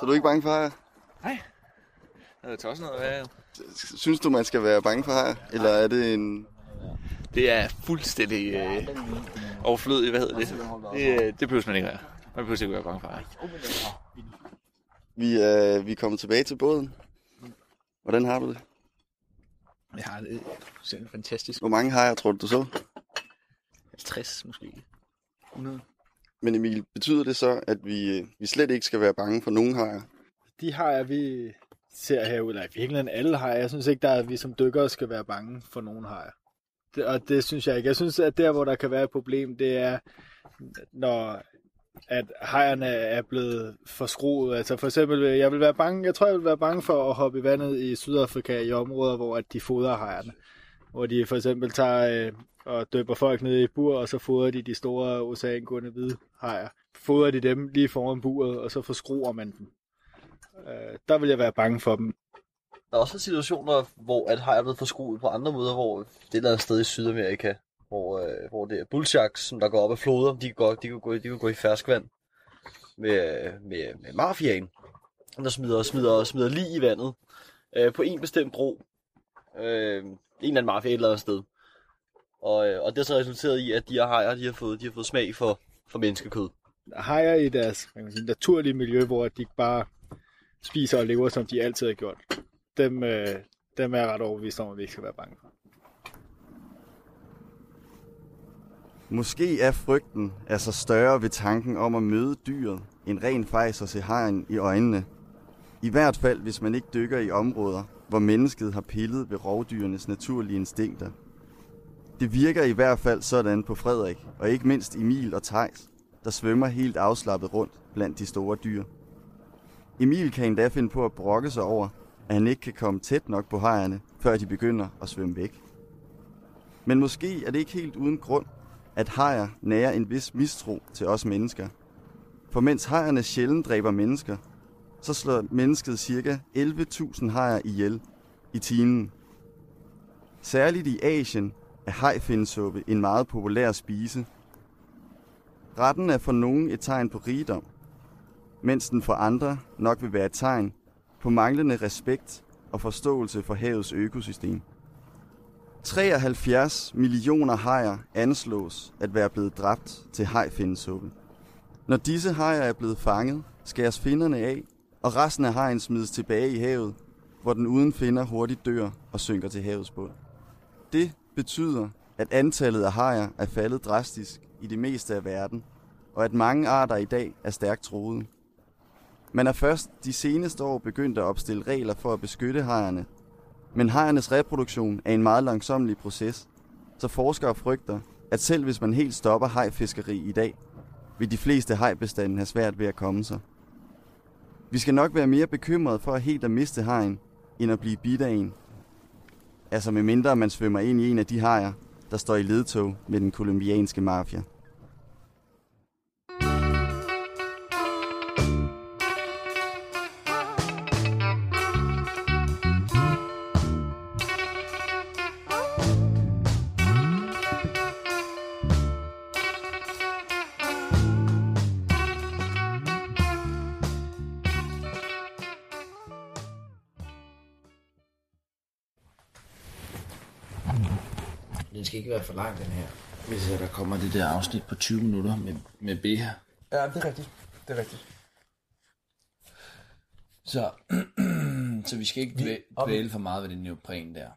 Speaker 7: Så du er ikke bange for hajer?
Speaker 5: Nej. Det er tosset noget af.
Speaker 7: Synes du, man skal være bange for hajer? Eller er det en...
Speaker 5: Det er fuldstændig øh, overflødigt, hvad hedder det? Det, øh, det behøver man ikke være. Man behøver ikke være bange for.
Speaker 7: Vi er, vi er kommet tilbage til båden. Hvordan har du det?
Speaker 5: Jeg har det simpelthen fantastisk.
Speaker 7: Hvor mange hajer tror du, du så?
Speaker 5: 50 måske. 100.
Speaker 7: Men Emil, betyder det så, at vi, øh, vi slet ikke skal være bange for nogen hajer?
Speaker 6: De hajer, vi ser herude, eller i virkeligheden alle hajer, jeg synes ikke, der er, at vi som dykkere skal være bange for nogen hajer. Det, og det synes jeg ikke. Jeg synes, at der, hvor der kan være et problem, det er, når at hejerne er blevet forskruet. Altså for eksempel, øh, jeg vil være bange, jeg tror, jeg vil være bange for at hoppe i vandet i Sydafrika i områder, hvor at de fodrer hejerne. Hvor de for eksempel tager øh, og døber folk ned i bur, og så fodrer de de store oceangående hvide hajer. Fodrer de dem lige foran buret, og så forskruer man dem. Øh, der vil jeg være bange for dem.
Speaker 9: Der er også situationer, hvor at hejer er blevet forskruet på andre måder, hvor det er et eller andet sted i Sydamerika, hvor, øh, hvor det er bullsharks, som der går op af floder, de kan gå, de kan gå, de kan gå i ferskvand med, med, med mafiaen, der smider, smider, smider lige i vandet øh, på en bestemt bro. Øh, en eller anden mafia et eller andet sted. Og, øh, og det har så resulteret i, at de her hajer, de har fået, de har fået smag for, for menneskekød.
Speaker 6: Hajer i deres kan man sige, naturlige miljø, hvor de bare spiser og lever, som de altid har gjort. Dem, øh, dem er jeg ret overbevist om, at vi ikke skal være bange for.
Speaker 7: Måske er frygten altså større ved tanken om at møde dyret, end rent faktisk at se hajen i øjnene. I hvert fald, hvis man ikke dykker i områder, hvor mennesket har pillet ved rovdyrenes naturlige instinkter. Det virker i hvert fald sådan på Frederik, og ikke mindst Emil og Tejs, der svømmer helt afslappet rundt blandt de store dyr. Emil kan endda finde på at brokke sig over, at han ikke kan komme tæt nok på hajerne, før de begynder at svømme væk. Men måske er det ikke helt uden grund, at hajer nærer en vis mistro til os mennesker. For mens hajerne sjældent dræber mennesker, så slår mennesket ca. 11.000 hajer ihjel i timen. Særligt i Asien er hajfinsuppe en meget populær spise. Retten er for nogen et tegn på rigdom, mens den for andre nok vil være et tegn på manglende respekt og forståelse for havets økosystem. 73 millioner hajer anslås at være blevet dræbt til hajfindesuppe. Når disse hajer er blevet fanget, skæres finderne af, og resten af hajen smides tilbage i havet, hvor den uden finder hurtigt dør og synker til havets bund. Det betyder, at antallet af hajer er faldet drastisk i det meste af verden, og at mange arter i dag er stærkt troede. Man er først de seneste år begyndt at opstille regler for at beskytte hajerne, men hajernes reproduktion er en meget langsomlig proces, så forskere frygter, at selv hvis man helt stopper hajfiskeri i dag, vil de fleste hajbestanden have svært ved at komme sig. Vi skal nok være mere bekymrede for at helt at miste hajen, end at blive bidt af en. Altså med mindre man svømmer ind i en af de hajer, der står i ledtog med den kolumbianske mafia.
Speaker 3: Ikke være for lang, den her. Hvis der kommer det der afsnit på 20 minutter med, med B her.
Speaker 2: Ja, det er rigtigt. Det er rigtigt.
Speaker 3: Så, så vi skal ikke dvæ- dvæle for meget ved den neopren der.